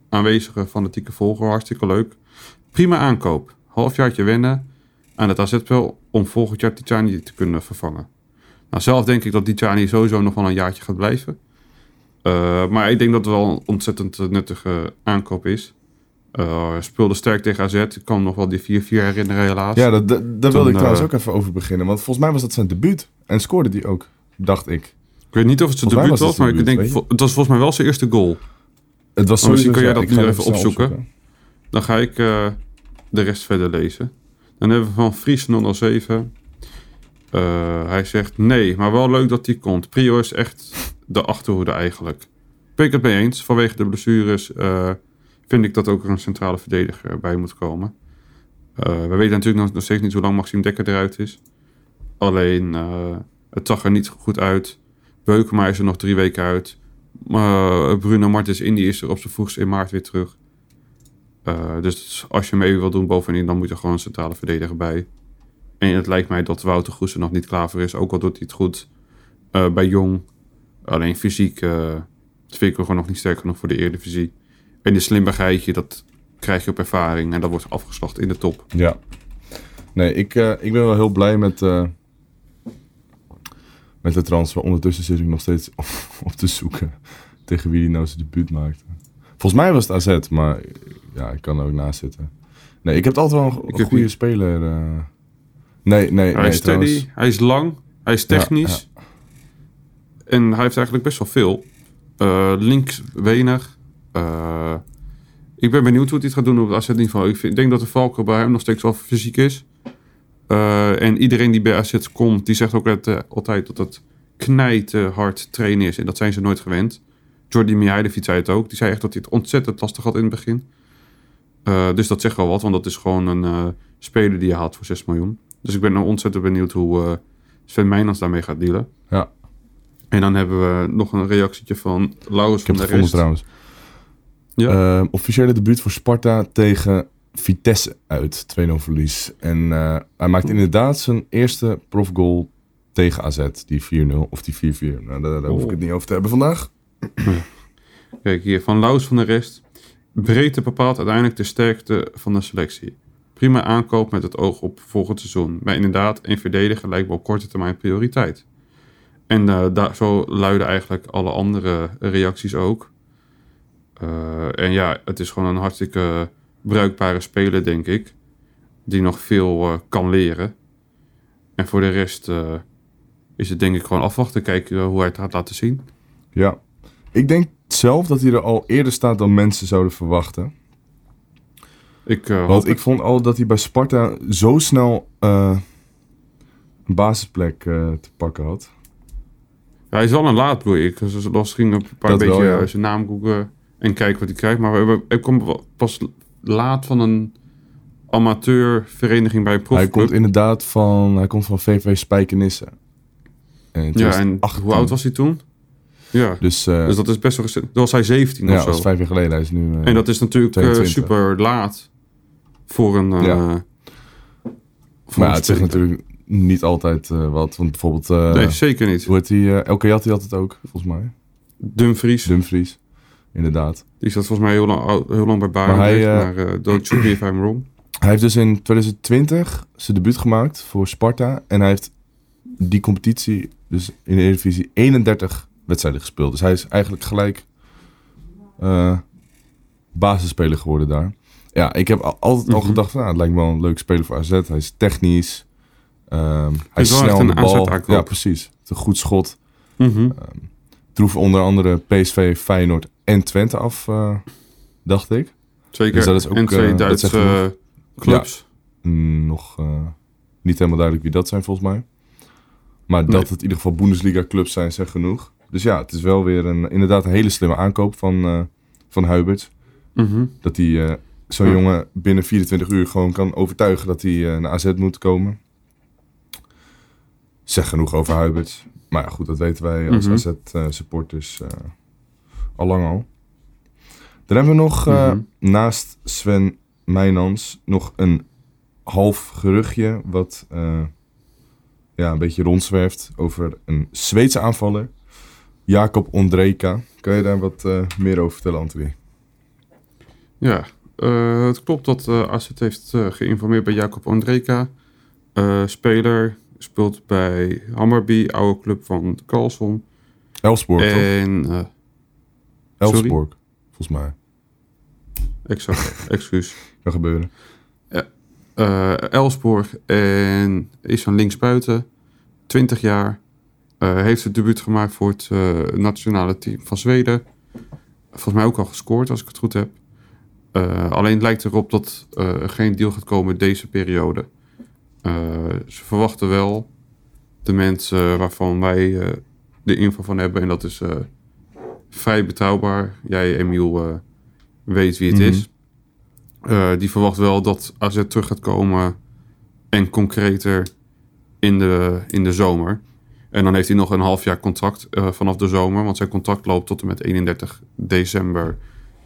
S2: aanwezige fanatieke volger, hartstikke leuk. Prima aankoop, halfjaartje wennen aan het AZ-spel om volgend jaar Tijani te kunnen vervangen. Nou, zelf denk ik dat Tijani sowieso nog wel een jaartje gaat blijven. Uh, maar ik denk dat het wel een ontzettend uh, nuttige aankoop is. Uh, speelde sterk tegen AZ. Ik kan me nog wel die 4-4 herinneren helaas.
S1: Ja, dat, dat, daar wilde ik trouwens
S2: eh,
S1: ook even over beginnen. Want volgens mij was dat zijn debuut. En scoorde die ook, dacht ik.
S2: Ik weet niet of het zijn debuut
S1: was
S2: maar ik denk, het was volgens mij wel zijn eerste goal.
S1: Het was
S2: Oh, misschien kun jij dat nu even opzoeken. Dan ga ik uh, de rest verder lezen. Dan hebben we van Fries 007. Uh, hij zegt nee, maar wel leuk dat die komt. Prio is echt de achterhoede eigenlijk. Ben ik het mee eens. Vanwege de blessures uh, vind ik dat ook er een centrale verdediger bij moet komen. Uh, we weten natuurlijk nog, nog steeds niet hoe lang Maxime Dekker eruit is. Alleen, uh, het zag er niet goed uit. Beukema is er nog drie weken uit. Bruno Martens Indy is er op zijn vroegst in maart weer terug. Dus als je mee wil doen bovenin, dan moet er gewoon een centrale verdediger bij. En het lijkt mij dat Wouter Goes er nog niet klaar voor is. Ook al doet hij het goed bij Jong. Alleen fysiek uh, vind ik hem gewoon nog niet sterk genoeg voor de Eredivisie. En de slimmigheidje, dat krijg je op ervaring. En dat wordt afgeslacht in de top.
S1: Ja. Nee, ik, uh, ik ben wel heel blij met, uh, met de transfer. Ondertussen zit ik nog steeds op, op te zoeken tegen wie die nou zijn debuut maakte. Volgens mij was het AZ, maar ja, ik kan er ook naast zitten. Nee, ik heb altijd wel een, een goede speler. Uh... Nee, nee,
S2: hij
S1: nee.
S2: is steady, hij is lang, hij is technisch. Ja, ja. En hij heeft eigenlijk best wel veel. Links weinig. Uh, ik ben benieuwd hoe hij het gaat doen op het AZ-niveau. Ik, denk dat de Valko bij hem nog steeds wel fysiek is. Uh, en iedereen die bij AZ komt, die zegt ook uh, altijd dat het knijten hard trainen is. En dat zijn ze nooit gewend. Jordi Mihailovic zei het ook. Die zei echt dat hij het ontzettend lastig had in het begin. Dus dat zegt wel wat, want dat is gewoon een speler die je haalt voor 6 miljoen. Dus ik ben nou ontzettend benieuwd hoe Sven Meijnans daarmee gaat dealen.
S1: Ja.
S2: En dan hebben we nog een reactietje van Laurens van der Rest.
S1: trouwens.
S2: Ja.
S1: Uh, officiële debuut voor Sparta tegen Vitesse uit. 2-0 verlies. En uh, hij maakt inderdaad zijn eerste profgoal tegen AZ. Die 4-0 of die 4-4. Nou, daar, daar hoef ik
S2: Oh.
S1: het niet over te hebben vandaag.
S2: Kijk hier, van Laus van der Rest. Breedte bepaalt uiteindelijk de sterkte van de selectie. Prima aankoop met het oog op volgend seizoen. Maar inderdaad, een verdediger lijkt me op korte termijn prioriteit. En uh, daar, zo luiden eigenlijk alle andere reacties ook. Uh, en ja, het is gewoon een hartstikke bruikbare speler, denk ik. Die nog veel uh, kan leren. En voor de rest uh, is het denk ik gewoon afwachten. Kijken hoe hij het gaat laten zien.
S1: Ja. Ik denk zelf dat hij er al eerder staat dan mensen zouden verwachten.
S2: Ik, uh,
S1: Want ik vond al dat hij bij Sparta zo snel uh, een basisplek uh, te pakken had.
S2: Ja, hij is wel een laadbloei. Ik was ging een paar
S1: Dat
S2: beetje
S1: wel, ja.
S2: zijn naam googlen en kijken wat hij krijgt. Maar ik kom pas laat van een amateurvereniging bij een
S1: Hij
S2: profclub.
S1: komt inderdaad van, hij komt van VV Spijkenisse. En
S2: ja, en
S1: 2018.
S2: hoe oud was hij toen? Ja,
S1: Dus, uh,
S2: dus dat is best wel recent. Dat was hij 17
S1: ja,
S2: of
S1: dat
S2: zo.
S1: was vijf jaar geleden. Hij is nu... Uh,
S2: En dat is natuurlijk uh,
S1: 22.
S2: super laat voor een...
S1: Ja.
S2: voor
S1: maar ja, het zegt natuurlijk niet altijd wat. Want bijvoorbeeld...
S2: Nee, zeker niet.
S1: Hoe heet die? Uh, Elke Jatti had het ook, volgens mij.
S2: Dumfries,
S1: Dumfries. Inderdaad.
S2: die zat volgens mij heel lang, heel lang bij Bayern.
S1: Maar hij, eh,
S2: uh, don't shoot me if I'm wrong.
S1: Hij heeft dus in 2020 zijn debuut gemaakt voor Sparta. En hij heeft die competitie, dus in de Eredivisie, 31 wedstrijden gespeeld. Dus hij is eigenlijk gelijk uh, basisspeler geworden daar. Ja, ik heb al- altijd al
S2: Mhm.
S1: gedacht, nou, het lijkt me wel een leuk speler voor AZ. Hij is technisch. Ehm, hij
S2: is
S1: is snel aan de bal. Ja, precies. Het is een goed schot.
S2: Mhm.
S1: Troef onder andere PSV, Feyenoord en Twente af, eh, dacht ik.
S2: Zeker.
S1: Dus dat is ook,
S2: en twee
S1: eh,
S2: Duitse
S1: genoeg.
S2: eh, clubs.
S1: Nog niet helemaal duidelijk wie dat zijn volgens mij. Maar dat het in ieder geval Bundesliga clubs zijn, zegt genoeg. Dus ja, het is wel weer een, inderdaad een hele slimme aankoop van, van Huibert.
S2: Mhm.
S1: Dat hij zo'n jongen binnen 24 uur gewoon kan overtuigen dat hij naar AZ moet komen. Zeg genoeg over Huibert. Maar ja, goed, dat weten wij als
S2: Mhm.
S1: AZ-supporters al lang al. Dan hebben we nog eh,
S2: Mhm.
S1: naast Sven Meijnans nog een half geruchtje wat eh, ja, een beetje rondzwerft over een Zweedse aanvaller. Jacob Ondrejka. Kan je daar wat eh, meer over vertellen, Anthony?
S2: Ja, het klopt dat AZ heeft geïnformeerd bij Jacob Ondrejka. Eh, speler, speelt bij Hammarby, oude club van Carlson.
S1: Elsborg, toch?
S2: En,
S1: Elsborg, volgens mij.
S2: exact, excuus.
S1: Kan gebeuren.
S2: eh Elsborg en is van linksbuiten, 20 jaar. Eh, heeft het debuut gemaakt voor het eh, nationale team van Zweden. Volgens mij ook al gescoord, als ik het goed heb. Alleen het lijkt erop dat er geen deal gaat komen deze periode. Ze verwachten wel de mensen waarvan wij de info van hebben. En dat is vrij betrouwbaar. Jij, Emiel, eh, weet wie het
S1: Mhm.
S2: is. Eh, die verwacht wel dat AZ terug gaat komen en concreter in de, in de zomer. En dan heeft hij nog een half jaar contract eh, vanaf de zomer, want zijn contract loopt tot en met 31 december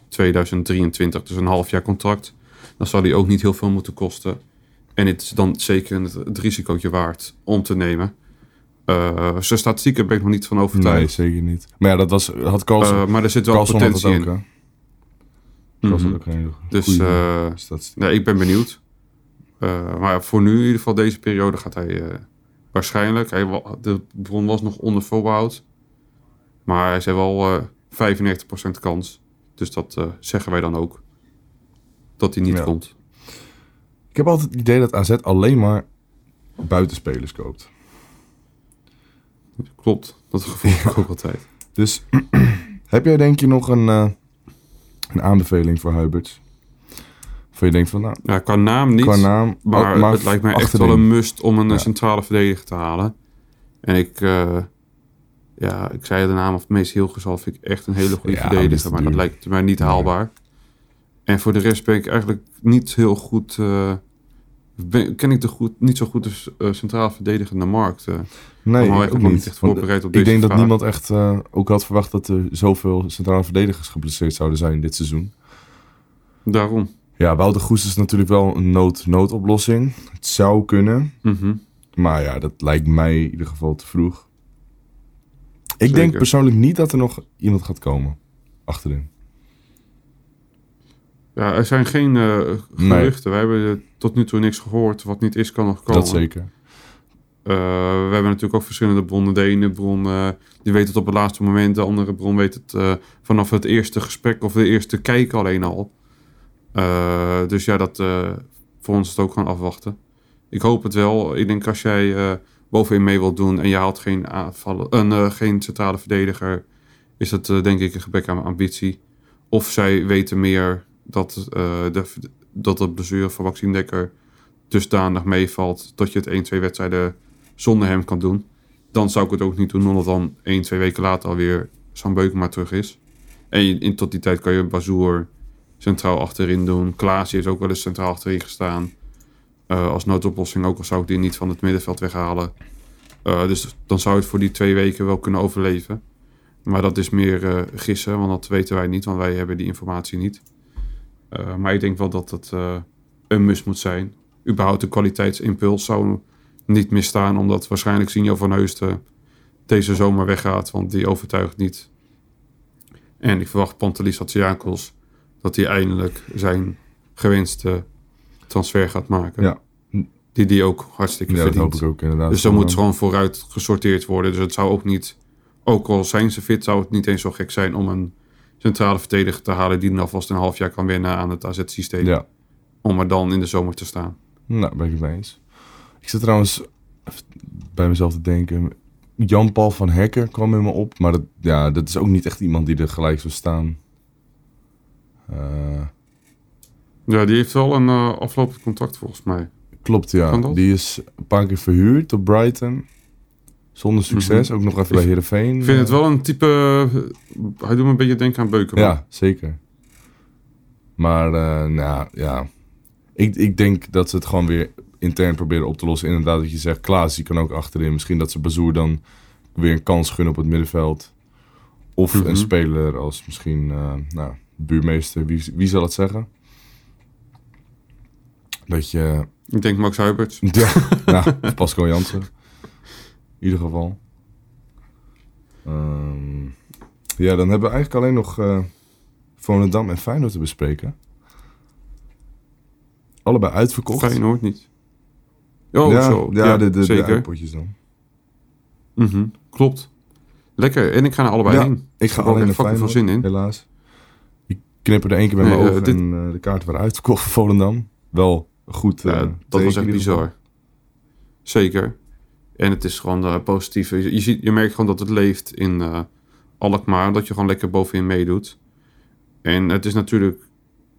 S2: 2023. Dus een half jaar contract. Dan zal hij ook niet heel veel moeten kosten. En het is dan zeker het, het risicootje waard om te nemen. Eh zijn statistieken ben ik nog niet van
S1: Nee,
S2: overtuigd.
S1: zeker niet. Maar ja, dat was, had Carlson,
S2: Eh, maar er zit wel
S1: Carlson
S2: potentie
S1: ook,
S2: in.
S1: hè? Carlson
S2: Mhm.
S1: ook
S2: Dus. Nee, ik ben benieuwd. Maar voor nu, in ieder geval deze periode, gaat hij waarschijnlijk. Hij, de bron was nog onder voorbehoud. Maar hij zei wel eh 95% kans. Dus dat zeggen wij dan ook. Dat hij niet
S1: Ja.
S2: komt.
S1: Ik heb altijd het idee dat AZ alleen maar buitenspelers koopt.
S2: Klopt, dat gevoel heb ik ook altijd.
S1: Dus heb jij denk je nog een, eh, een aanbeveling voor Huibert? Of je denkt van, nou,
S2: Ja, qua naam niet.
S1: qua naam...
S2: Maar, het lijkt mij echt wel een must om een
S1: Ja.
S2: centrale verdediger te halen. En ik, eh, ja, ik zei de naam of Mees Hilgersal vind ik echt een hele goede
S1: Ja,
S2: verdediger. Maar dat lijkt mij niet haalbaar. En voor de rest ben ik eigenlijk niet heel goed, eh, ben, ken ik de goed, niet zo goed de eh, centraal verdedigende markt. eh.
S1: Nee, ik ook niet.
S2: echt op
S1: ik denk dat niemand echt eh, ook had verwacht dat er zoveel centrale verdedigers geblesseerd zouden zijn dit seizoen.
S2: Daarom.
S1: Ja, Wouter Goes is natuurlijk wel een nood, noodoplossing. Het zou kunnen,
S2: Mhm.
S1: maar ja, dat lijkt mij in ieder geval te vroeg. Ik denk persoonlijk niet dat er nog iemand gaat komen achterin.
S2: Ja, er zijn geen
S1: Nee.
S2: geruchten. We hebben eh, tot nu toe niks gehoord. Wat niet is, kan nog komen.
S1: Dat zeker.
S2: Eh, we hebben natuurlijk ook verschillende bronnen. De ene bron die weet het op het laatste moment. De andere bron weet het vanaf het eerste gesprek of de eerste kijk alleen al. Dus ja, dat voor ons is het ook gaan afwachten. Ik hoop het wel. Ik denk als jij bovenin mee wilt doen en je haalt geen, aanvallen, een, geen centrale verdediger, is dat denk ik een gebrek aan ambitie. Of zij weten meer dat, eh de, dat de blessure van Maxime Dekker dusdanig meevalt dat je het 1, 2 wedstrijden zonder hem kan doen. Dan zou ik het ook niet doen, omdat dan 1, 2 weken later alweer Sam Beukema terug is. En in, tot die tijd kan je Bazoer centraal achterin doen. Klaas heeft ook wel eens centraal achterin gestaan. Eh, als noodoplossing ook al zou ik die niet van het middenveld weghalen. Eh, dus dan zou het voor die twee weken wel kunnen overleven. Maar dat is meer gissen, want dat weten wij niet, want wij hebben die informatie niet. Eh, maar ik denk wel dat het eh, een must moet zijn. Überhaupt de kwaliteitsimpuls zou niet misstaan, omdat waarschijnlijk Sinjo van Heusden deze zomer weggaat, want die overtuigt niet. En ik verwacht Pantelis Hatsiakos dat hij eindelijk zijn gewenste transfer gaat maken.
S1: Ja.
S2: Die die ook hartstikke
S1: Ja, dat
S2: verdient.
S1: hoop ik ook inderdaad.
S2: Dus dan moet het
S1: gewoon
S2: vooruit gesorteerd worden. Dus het zou ook niet, ook al zijn ze fit, zou het niet eens zo gek zijn om een centrale verdediger te halen die dan alvast een half jaar kan wennen aan het AZ-systeem.
S1: Ja,
S2: Om er dan in de zomer te staan.
S1: nou, ben ik het mee eens. Ik zit trouwens bij mezelf te denken. Jan-Paul van Hekker kwam in me op. Maar dat, ja, dat is ook niet echt iemand die er gelijk zou staan. Eh,
S2: Ja, die heeft wel een eh, aflopend contract volgens mij.
S1: klopt, ja. Die is een paar keer verhuurd door Brighton. Zonder succes. Ook nog even bij Heerenveen.
S2: Mhm. Ik vind het wel een type... eh, hij doet me een beetje denken aan Beukenman.
S1: Ja, zeker. Maar eh, nou ja, ik, ik denk dat ze het gewoon weer intern proberen op te lossen. Inderdaad, dat je zegt, Klaas, die kan ook achterin. Misschien dat ze Bazoer dan weer een kans gunnen op het middenveld. Of
S2: Mhm.
S1: een speler als misschien, eh, nou, buurmeester, wie, wie zal het zeggen? Dat je,
S2: Ik denk Max Huibert.
S1: ja, nou, Pascal Jansen. In ieder geval. Ehm, ja, dan hebben we eigenlijk alleen nog eh Volendam en Feyenoord te bespreken. Allebei uitverkocht.
S2: Feyenoord niet. Oh,
S1: ja,
S2: zo.
S1: Ja, de, de, de
S2: zeker.
S1: uitpotjes dan.
S2: Mhm, Klopt. Lekker. En ik ga naar allebei
S1: Ja,
S2: heen.
S1: Ik ga alleen naar Feyenoord,
S2: veel zin in.
S1: helaas. Ik knip er één keer
S2: Nee,
S1: mijn
S2: eh,
S1: ogen
S2: dit-
S1: en eh, de kaarten waren uitverkocht voor Volendam. Wel goed.
S2: Ja, dat was echt bizar. Zeker. En het is gewoon eh, positief. Je, je, ziet, je merkt gewoon dat het leeft in eh Alkmaar. Dat je gewoon lekker bovenin meedoet. En het is natuurlijk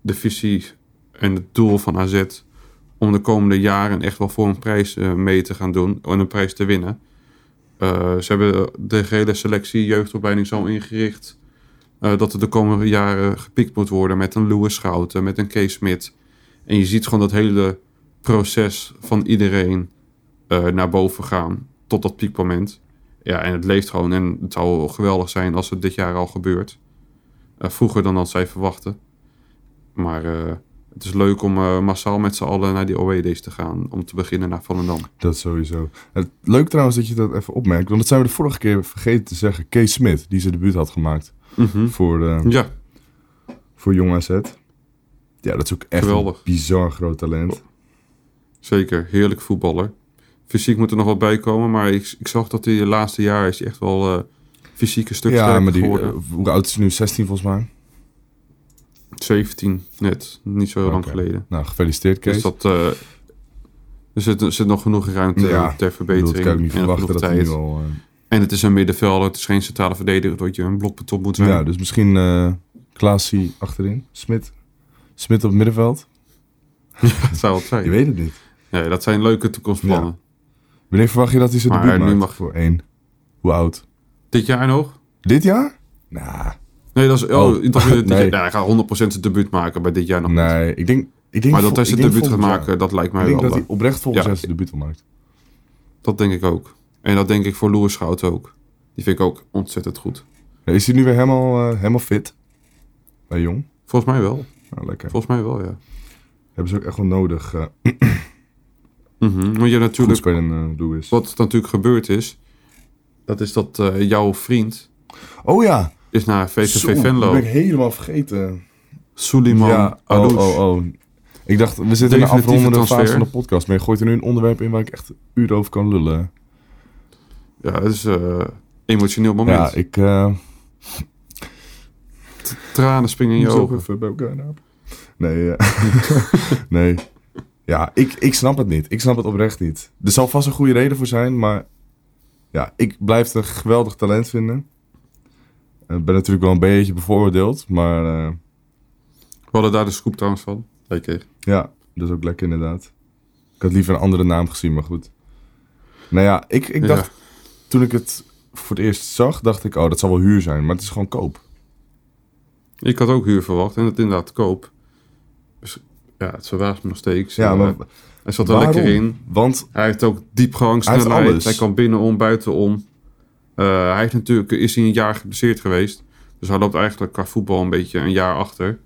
S2: de visie en het doel van AZ... om de komende jaren echt wel voor een prijs eh, mee te gaan doen. En een prijs te winnen. Ze hebben de hele selectie jeugdopleiding zo ingericht... dat er de komende jaren gepikt moet worden met een Louis Schouten, met een Kees Smit. En je ziet gewoon dat hele proces van iedereen eh, naar boven gaan tot dat piekmoment. Ja, en het leeft gewoon. En het zou geweldig zijn als het dit jaar al gebeurt. Eh, vroeger dan dat zij verwachten. Maar eh, het is leuk om massaal met z'n allen naar die OED's te gaan. Om te beginnen naar Volendam.
S1: Dat sowieso. Het, leuk trouwens dat je dat even opmerkt. Want dat zijn we de vorige keer vergeten te zeggen. Kees Smit, die zijn debuut had gemaakt voor, eh,
S2: Ja,
S1: voor Jong AZ. Ja, dat is ook echt
S2: Geweldig.
S1: een bizar groot talent.
S2: zeker. Heerlijk voetballer. Fysiek moet er nog wat bij komen. Maar ik, ik zag dat hij de laatste jaar is echt wel eh, fysiek een stuk
S1: Ja,
S2: sterker
S1: maar die,
S2: geworden.
S1: eh, hoe oud is hij nu? 16 volgens mij.
S2: 17 net. Niet zo lang geleden.
S1: Nou, gefeliciteerd Kees.
S2: Dus dat... eh, er zit, er zit nog genoeg ruimte
S1: Ja,
S2: ter
S1: Ik bedoel,
S2: verbetering.
S1: dat kan ik niet
S2: en
S1: verwachten dat hij nu al...
S2: En het is een middenvelder. Het is geen centrale verdediger. Dat je een blokbeton moet zijn.
S1: ja, dus misschien eh Klaasie achterin. Smit. Smit op het middenveld.
S2: dat zou het zijn.
S1: Je weet het niet.
S2: Ja, dat zijn leuke toekomstplannen.
S1: Wanneer verwacht je dat hij zijn debuut
S2: nu
S1: maakt
S2: mag-
S1: voor één? Hoe oud?
S2: Dit jaar nog?
S1: Dit jaar? Nou,
S2: Nee, dat is... Oh,
S1: Oh,
S2: dit
S1: nee.
S2: jaar- ja, hij gaat 100% zijn debuut maken bij dit jaar nog niet.
S1: nee. Ik denk, ik denk
S2: Maar dat hij zijn debuut gaat
S1: jaar.
S2: maken, dat lijkt mij
S1: Ik denk
S2: wel.
S1: dat hij
S2: eh,
S1: oprecht volgend
S2: Ja.
S1: jaar zijn debuut al maakt.
S2: Dat denk ik ook. En dat denk ik voor Louis Schout ook. Die vind ik ook ontzettend goed.
S1: Ja, is hij nu weer helemaal, eh, helemaal fit? Bij Jong?
S2: Volgens mij wel.
S1: Nou, lekker.
S2: Volgens mij wel, ja.
S1: Hebben ze ook echt wel nodig. eh
S2: Mhm. Want je hebt natuurlijk...
S1: spelen uh, Louis.
S2: Wat natuurlijk gebeurd is... Dat is dat eh, jouw vriend
S1: Oh ja.
S2: is naar VVV
S1: Zo, Dat
S2: Venlo.
S1: ben ik helemaal vergeten.
S2: Suleiman
S1: ja, oh,
S2: Alouche.
S1: oh, oh. Ik dacht, we zitten in de afrondende fase van de podcast. Maar je gooit er nu een onderwerp in waar ik echt uren over kan lullen.
S2: Ja, het is een emotioneel moment.
S1: Ja, ik... eh
S2: Tranen springen in je ogen.
S1: even bij elkaar. Nee, eh, nee. Ja, ik, ik snap het niet. Ik snap het oprecht niet. Er zal vast een goede reden voor zijn, maar... Ja, ik blijf het een geweldig talent vinden. Ik ben natuurlijk wel een beetje bevooroordeeld, maar... eh,
S2: We hadden daar de scoop trouwens van. Lekker.
S1: Ja, dat is ook lekker inderdaad. Ik had liever een andere naam gezien, maar goed. Nou ja, ik, ik dacht, toen ik het voor het eerst zag, dacht ik, oh, dat zal wel huur zijn. Maar het is gewoon koop.
S2: Ik had ook huur verwacht en het inderdaad koop. Ja, het verbaast me nog steeds.
S1: Ja,
S2: Eh,
S1: maar
S2: hij zat er
S1: waarom?
S2: lekker in.
S1: Want,
S2: Hij heeft ook diepgang,
S1: Hij
S2: snelheid. Hij kan binnenom, buitenom. Eh, hij heeft natuurlijk, is hij een jaar geblesseerd geweest. Dus hij loopt eigenlijk qua voetbal een beetje een jaar achter.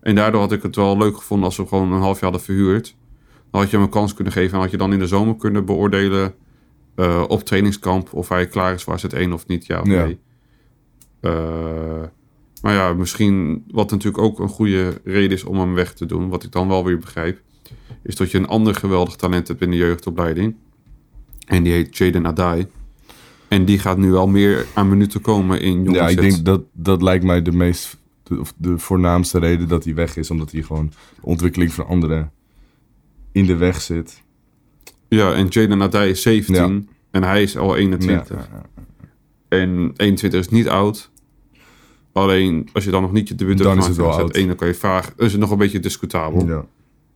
S2: En daardoor had ik het wel leuk gevonden als we hem gewoon een half jaar hadden verhuurd. Dan had je hem een kans kunnen geven en had je dan in de zomer kunnen beoordelen eh, op trainingskamp of hij klaar is voor AZ1 of niet, ja of
S1: Ja.
S2: nee. Maar ja, misschien wat natuurlijk ook een goede reden is om hem weg te doen, wat ik dan wel weer begrijp, is dat je een ander geweldig talent hebt in de jeugdopleiding. En die heet Jaden Adai. En die gaat nu al meer aan minuten komen in jongens.
S1: ja, ik denk dat dat lijkt mij de meest, de, of de voornaamste reden dat hij weg is. Omdat hij gewoon de ontwikkeling van anderen in de weg zit.
S2: Ja, en Jaden Adai is 17 en hij is al 21.
S1: Ja, ja, ja.
S2: En 21 is niet oud. Alleen als je dan nog niet je debuut hebt gemaakt dan kan je vragen. Is het nog een beetje discutabel.
S1: Ja.
S2: En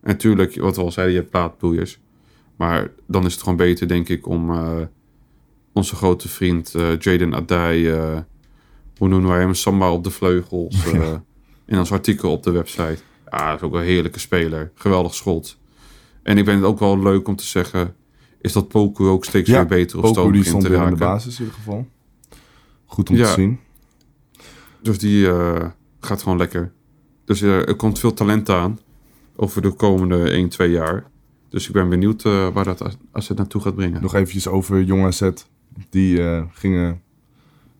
S2: natuurlijk, wat we al zeiden, je hebt plaatbloeiers. Maar dan is het gewoon beter, denk ik, om eh, onze grote vriend eh, Jaden Adai, eh, hoe noemen wij hem, Samba op de vleugels, eh, in ons artikel op de website. Ja, dat is ook een heerlijke speler. Geweldig schot. En ik ben het ook wel leuk om te zeggen, is dat Poku ook steeds
S1: Ja,
S2: weer beter
S1: Poku
S2: stoom
S1: die
S2: begint
S1: stond
S2: te
S1: weer aan de
S2: raken.
S1: basis in ieder geval. Goed om
S2: Ja.
S1: te zien.
S2: Dus die eh, gaat gewoon lekker. Dus eh, er komt veel talent aan over de komende 1, 2 jaar. Dus ik ben benieuwd eh, waar dat als het naartoe gaat brengen.
S1: Nog eventjes over Jong AZ. Die gingen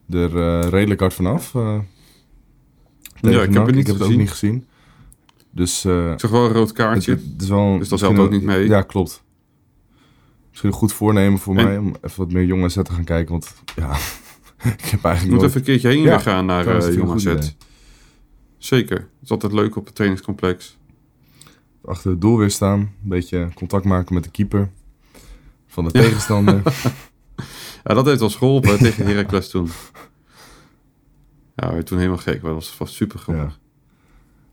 S1: er redelijk hard vanaf.
S2: Ja, ik heb het niet
S1: ik heb het ook
S2: gezien.
S1: niet gezien. Dus
S2: Ik zag wel een rood kaartje.
S1: het is wel...
S2: Dus dat helpt ook niet mee.
S1: Ja, klopt. Misschien een goed voornemen voor
S2: En-
S1: mij om even wat meer Jong AZ te gaan kijken. Want ja, ik heb
S2: moet
S1: nooit...
S2: even een keertje heen
S1: Ja,
S2: gaan naar uh,
S1: dat
S2: Jong AZ. Zeker. Het is altijd leuk op het trainingscomplex.
S1: achter het doel weer staan. Een beetje contact maken met de keeper van de tegenstander.
S2: Ja, dat heeft ons geholpen tegen Heracles toen. Ja, we toen helemaal gek. Dat was, was super grappig.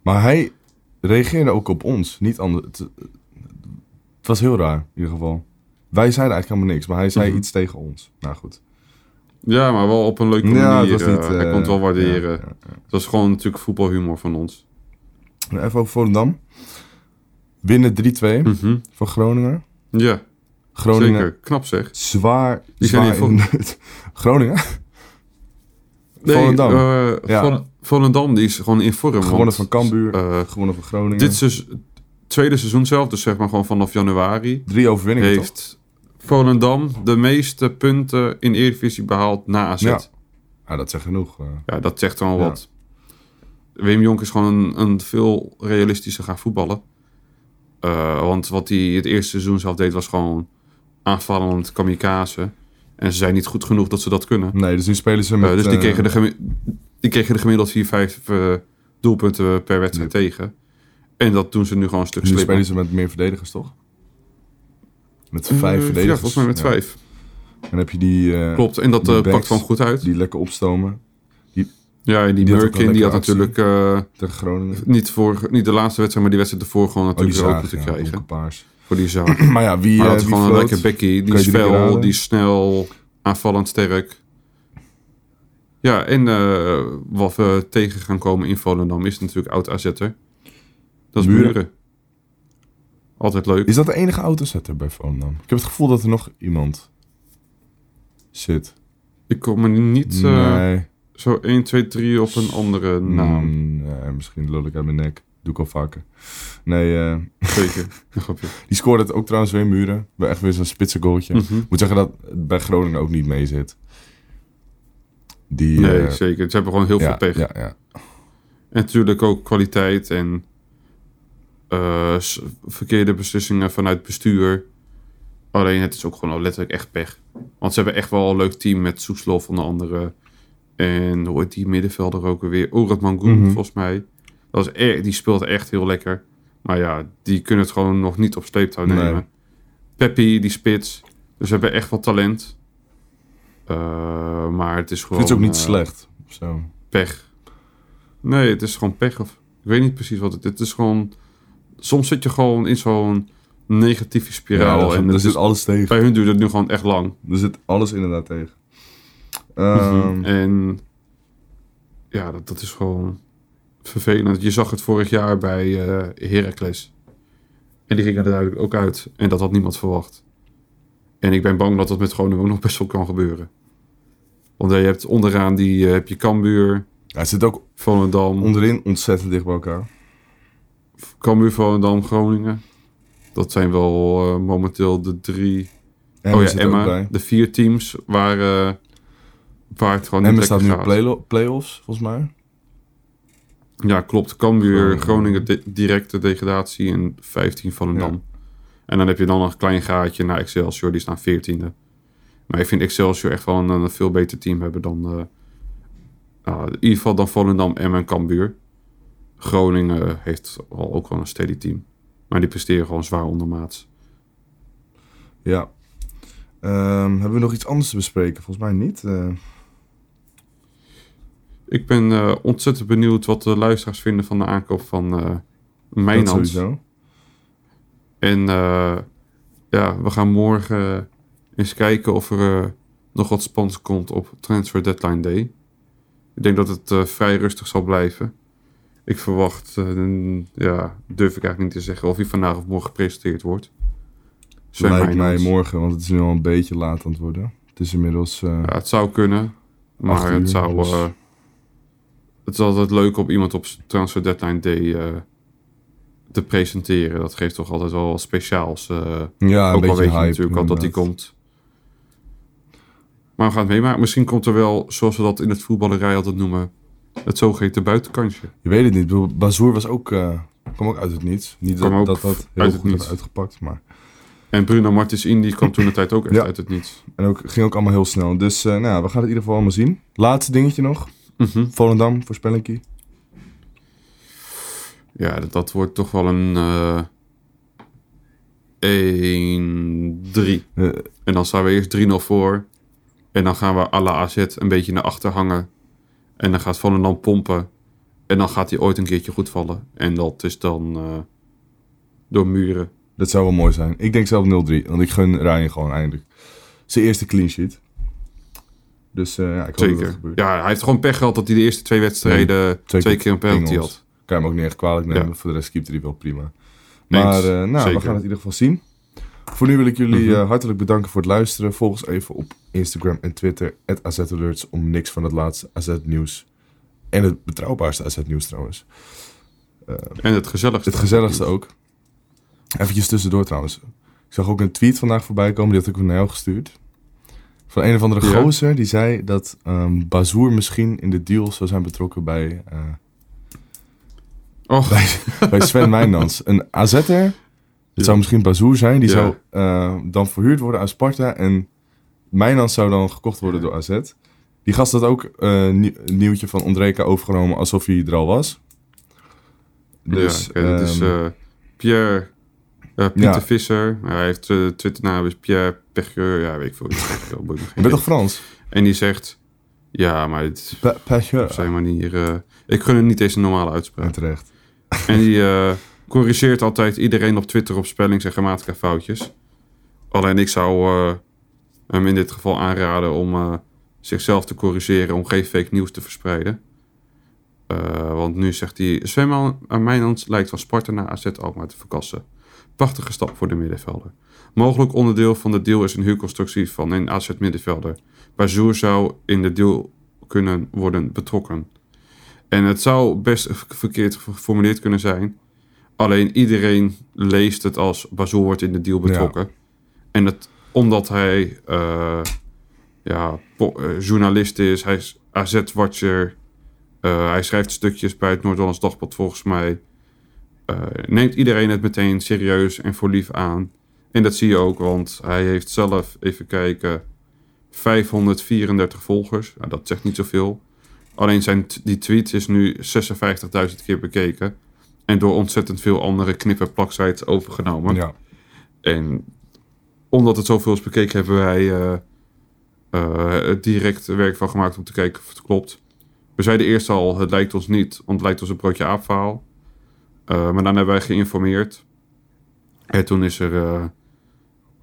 S1: Maar hij reageerde ook op ons. Niet anders. Het, het was heel raar, in ieder geval. Wij zeiden eigenlijk helemaal niks, maar hij zei
S2: Mhm.
S1: iets tegen ons. Nou goed.
S2: Ja, maar wel op een leuke
S1: Ja,
S2: manier.
S1: het was niet...
S2: eh, hij
S1: eh,
S2: kon het wel waarderen.
S1: ja, ja,
S2: Het was gewoon natuurlijk voetbalhumor van ons.
S1: ja. Even over Volendam. Winnen 3-2
S2: Mhm.
S1: van Groningen.
S2: Ja,
S1: Groningen
S2: zeker. Knap zeg.
S1: zwaar,
S2: Die zijn
S1: zwaar het- Groningen?
S2: Nee,
S1: Volendam.
S2: eh,
S1: Ja.
S2: Vol- Volendam die is gewoon in vorm.
S1: Gewonnen van Cambuur,
S2: eh,
S1: gewonnen van Groningen.
S2: dit seizoen, tweede seizoen zelf, dus zeg maar gewoon vanaf januari,
S1: Drie overwinningen
S2: heeft Volendam de meeste punten in Eredivisie behaald na AZ.
S1: Ja.
S2: Ja,
S1: Ja, dat zegt genoeg. eh.
S2: dat zegt wel
S1: Ja.
S2: wat. Wim Jonk is gewoon een, een veel realistischer gaan voetballen. Eh, want wat hij het eerste seizoen zelf deed, was gewoon aanvallend kamikaze. En ze zijn niet goed genoeg dat ze dat kunnen.
S1: Nee, dus nu spelen ze met...
S2: Eh, dus die kregen, de die kregen de gemiddeld 4, 5 eh, doelpunten per wedstrijd tegen. En dat doen ze nu gewoon een stuk
S1: Nu
S2: slimmer.
S1: spelen ze met meer verdedigers, toch? Met vijf
S2: Ja,
S1: verdedigers.
S2: volgens mij met
S1: Ja.
S2: vijf.
S1: Dan heb je die, eh,
S2: Klopt, en dat
S1: die
S2: eh,
S1: backs
S2: pakt gewoon goed uit.
S1: die lekker opstomen
S2: ja, en die,
S1: die had
S2: die had natuurlijk eh,
S1: tegen Groningen.
S2: niet, voor, niet de laatste wedstrijd, maar die wedstrijd ervoor gewoon
S1: Oh, die
S2: natuurlijk ook
S1: zagen,
S2: moeten
S1: ja,
S2: krijgen.
S1: paars.
S2: Voor die zaak.
S1: Maar ja, wie,
S2: Maar is
S1: wie
S2: gewoon een lekker bekkie. Die is fel, die is snel, aanvallend sterk. Ja, en wat we tegen gaan komen in Volendam is natuurlijk oud AZ'er. Dat is.
S1: Muren.
S2: Altijd leuk.
S1: Is dat de enige autozetter bij Volendam? Ik heb het gevoel dat er nog iemand zit.
S2: Ik kom er niet eh,
S1: nee.
S2: zo 1, 2, 3 op een andere naam.
S1: Mm, nee, misschien lul ik uit mijn nek. Doe ik al vaker. Nee, eh,
S2: Zeker.
S1: Die scoorde het ook trouwens weer muren. Wel echt weer zo'n spitse goaltje.
S2: Mhm.
S1: Moet zeggen dat het bij Groningen ook niet mee zit. Die,
S2: Nee,
S1: eh,
S2: zeker. Ze hebben gewoon heel
S1: ja,
S2: veel pech.
S1: Ja, ja.
S2: En natuurlijk ook kwaliteit en eh, verkeerde beslissingen vanuit bestuur. Alleen het is ook gewoon letterlijk echt pech. Want ze hebben echt wel een leuk team met Soeslof onder andere. En hoe heet die middenvelder ook weer? Orat Mangoen,
S1: Mhm.
S2: volgens mij. Dat is e- die speelt echt heel lekker. Maar ja, die kunnen het gewoon nog niet op sleeptouw
S1: Nee.
S2: nemen. Peppy, die spits. Dus ze hebben echt wel talent. Eh, maar het is
S1: Ik
S2: gewoon...
S1: vind het ook niet
S2: eh,
S1: slecht. Zo.
S2: pech. Nee, het is gewoon pech. Of, ik weet niet precies wat het is. Het is gewoon... Soms zit je gewoon in zo'n negatieve
S1: Ja,
S2: spiraal. en het
S1: zit alles tegen.
S2: bij hun duurt het nu gewoon echt lang.
S1: Er zit alles inderdaad tegen. Ehm,
S2: En ja, dat, dat is gewoon vervelend. Je zag het vorig jaar bij eh Heracles. En die ging er duidelijk ook uit. En dat had niemand verwacht. En ik ben bang dat dat met Groningen ook nog best wel kan gebeuren. Want je hebt onderaan die, eh, heb je Cambuur,
S1: ja, het zit ook
S2: Volendam.
S1: onderin ontzettend dicht bij elkaar.
S2: Cambuur, Volendam, Groningen. Dat zijn wel eh, momenteel de drie...
S1: Emmen
S2: oh ja, Emma. De vier teams waar, eh, waar het gewoon niet
S1: Emmen staat nu play- play-offs, volgens mij.
S2: Ja, klopt. Cambuur,
S1: Groningen.
S2: De, directe degradatie en 15 Volendam. En dan heb je dan nog een klein gaatje naar Excelsior, die staan 14e. Maar ik vind Excelsior echt wel een, een veel beter team hebben dan... eh, nou, in ieder geval dan Volendam, Emmen en Cambuur. Groningen heeft wel ook wel een steady team. Maar die presteren gewoon zwaar ondermaats.
S1: Ja. Ehm, hebben we nog iets anders te bespreken? Volgens mij niet. Eh,
S2: Ik ben eh, ontzettend benieuwd wat de luisteraars vinden van de aankoop van eh
S1: dat
S2: Mijnans.
S1: sowieso.
S2: En eh, ja, we gaan morgen eens kijken of er eh, nog wat spannends komt op Transfer Deadline Day. Ik denk dat het eh, vrij rustig zal blijven. Ik verwacht, een- ja, durf ik eigenlijk niet te zeggen of hij vandaag of morgen gepresenteerd wordt. Sven
S1: Lijkt mij morgen, want het is nu al een beetje laat aan het worden. Het is inmiddels... eh,
S2: Ja, het zou kunnen, maar
S1: uur,
S2: het zou...
S1: dus-
S2: eh, het is altijd leuk om iemand op Transfer Deadline Day te presenteren. Dat geeft toch altijd wel wat speciaals.
S1: ja, een
S2: ook al weet je
S1: hype.
S2: natuurlijk al dat die komt. Maar we gaan het meemaken. Misschien komt er wel, zoals we dat in het voetballerij altijd noemen, het zogeheten buitenkansje.
S1: Je weet het niet. Bazoer was ook, eh kwam ook uit het niets. Niet dat dat, dat heel
S2: uit
S1: goed had uitgepakt, maar...
S2: En Bruno Martins Indy kwam toen de tijd ook echt
S1: Ja.
S2: uit het niets.
S1: En ook, ging ook allemaal heel snel. Dus eh, nou, ja, we gaan het in ieder geval allemaal zien. Laatste dingetje nog.
S2: Mhm.
S1: Volendam, voorspellingkie.
S2: Ja, dat, dat wordt toch wel een eh 1-3.
S1: Eh,
S2: En dan staan we eerst 3-0 voor. En dan gaan we à la AZ een beetje naar achter hangen. En dan gaat Volendam pompen. En dan gaat hij ooit een keertje goed vallen. En dat is dan eh, door muren.
S1: dat zou wel mooi zijn. Ik denk zelf 0-3. Want ik gun Ryan gewoon eindelijk. Zijn eerste clean sheet. Dus eh, ja, ik hoop dat dat
S2: Zeker.
S1: gebeurt.
S2: Ja, hij heeft gewoon pech gehad dat hij de eerste twee wedstrijden
S1: twee
S2: twee,
S1: keer
S2: een penalty
S1: Engels.
S2: had.
S1: Kan je hem ook niet echt kwalijk nemen.
S2: Ja.
S1: Voor de rest keept hij wel prima. Maar eh, nou, we gaan het in ieder geval zien. Voor nu wil ik jullie
S2: Mhm.
S1: eh, hartelijk bedanken voor het luisteren. Volg ons even op Instagram en Twitter. AZAlerts om niks van het laatste AZ-nieuws. En het betrouwbaarste AZ-nieuws trouwens.
S2: En het gezelligste.
S1: Het gezelligste ook. Eventjes tussendoor trouwens. Ik zag ook een tweet vandaag voorbij komen. Die had ik naar jou gestuurd. Van een of andere
S2: Ja.
S1: gozer. Die zei dat ehm Bazoer misschien in de deal zou zijn betrokken bij, eh,
S2: Och,
S1: bij Sven Wijnands. Een AZ'er. Het zou misschien Bazoer zijn. Die zou eh, dan verhuurd worden aan Sparta. En Mijnans zou dan gekocht worden door AZ. Die gast had ook eh, een nieuwtje van Ondreka overgenomen alsof hij er al was. Dus,
S2: ja, dat is
S1: ehm,
S2: eh, Pierre... Pieter
S1: Ja.
S2: Visser. Hij heeft Twitternaam is Pierre Pecheur. Ja, weet ik veel.
S1: je bent toch. Frans?
S2: En die zegt... Ja, maar het
S1: Pecheur.
S2: op zijn manier... ik gun hem niet eens een normale uitspraak.
S1: terecht.
S2: En die corrigeert altijd iedereen op Twitter op spellings- en grammatica foutjes. Alleen ik zou eh, hem in dit geval aanraden om eh, zichzelf te corrigeren, om geen fake nieuws te verspreiden. Eh, want nu zegt hij, Sven Mijnans lijkt van Sparta naar AZ Alkmaar te verkassen. Prachtige stap voor de middenvelder. Mogelijk onderdeel van de deal is een huurconstructie van een AZ middenvelder. Bazoer zou in de deal kunnen worden betrokken. En het zou best verkeerd geformuleerd kunnen zijn. Alleen iedereen leest het als Bazoer wordt in de deal betrokken. En het, omdat hij eh, ja, eh, journalist is, hij is AZ-watcher. eh, hij schrijft stukjes bij het Noord-Hollands Dagblad volgens mij. neemt iedereen het meteen serieus en voor lief aan. En dat zie je ook, want hij heeft zelf, even kijken, 534 volgers. Nou, dat zegt niet zoveel. Alleen zijn die tweet is nu 56.000 keer bekeken. En door ontzettend veel andere knip-en-plak-sites overgenomen.
S1: Ja.
S2: En omdat het zoveel is bekeken, hebben wij het direct werk van gemaakt om te kijken of het klopt. We zeiden eerst al, het lijkt ons niet, want het lijkt ons een broodje aapverhaal. Eh, maar dan hebben wij geïnformeerd. En toen is er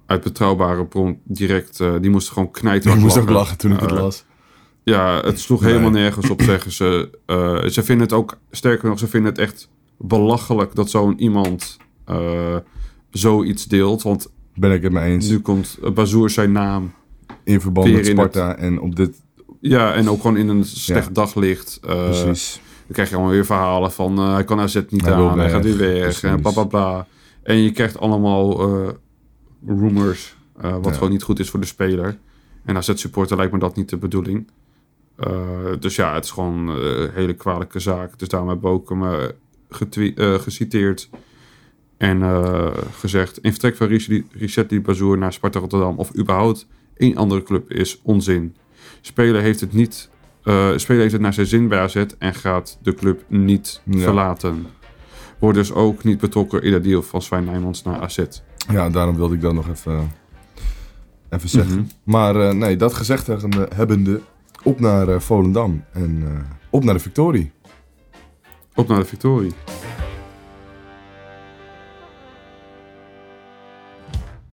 S2: uit betrouwbare bron direct, die moest gewoon knijten.
S1: Ik moest ook lachen toen ik het las.
S2: ja, het sloeg
S1: Nee.
S2: helemaal nergens op, zeggen ze. Ze vinden het ook, sterker nog, ze vinden het echt belachelijk dat zo'n iemand eh, zoiets deelt. Want
S1: Ben ik het mee eens.
S2: nu komt eh, Bazoer zijn naam.
S1: In verband met Sparta en op dit...
S2: Ja, en ook gewoon in een slecht
S1: Ja.
S2: daglicht. eh,
S1: Precies.
S2: Dan krijg je allemaal weer verhalen van hij kan AZ niet
S1: Hij
S2: aan, hij gaat weer weg en bla bla bla. En je krijgt allemaal rumors, wat
S1: Ja.
S2: gewoon niet goed is voor de speler. En AZ-supporter lijkt me dat niet de bedoeling. Dus ja, het is gewoon een hele kwalijke zaak. Dus daarom hebben we ook hem eh, geciteerd en eh, gezegd... in vertrek van Richet- Richet Bazoer naar Sparta Rotterdam... of überhaupt één andere club is onzin. Speler heeft het niet... eh speler heeft het naar zijn zin bij AZ en gaat de club niet
S1: Ja.
S2: verlaten. Wordt dus ook niet betrokken in de deal van Sven Nijmans naar AZ.
S1: Ja, daarom wilde ik dat nog even... even zeggen.
S2: Mhm.
S1: Maar nee, dat gezegd hebbende, op naar Volendam. En op naar de victorie.
S2: Op naar de victorie.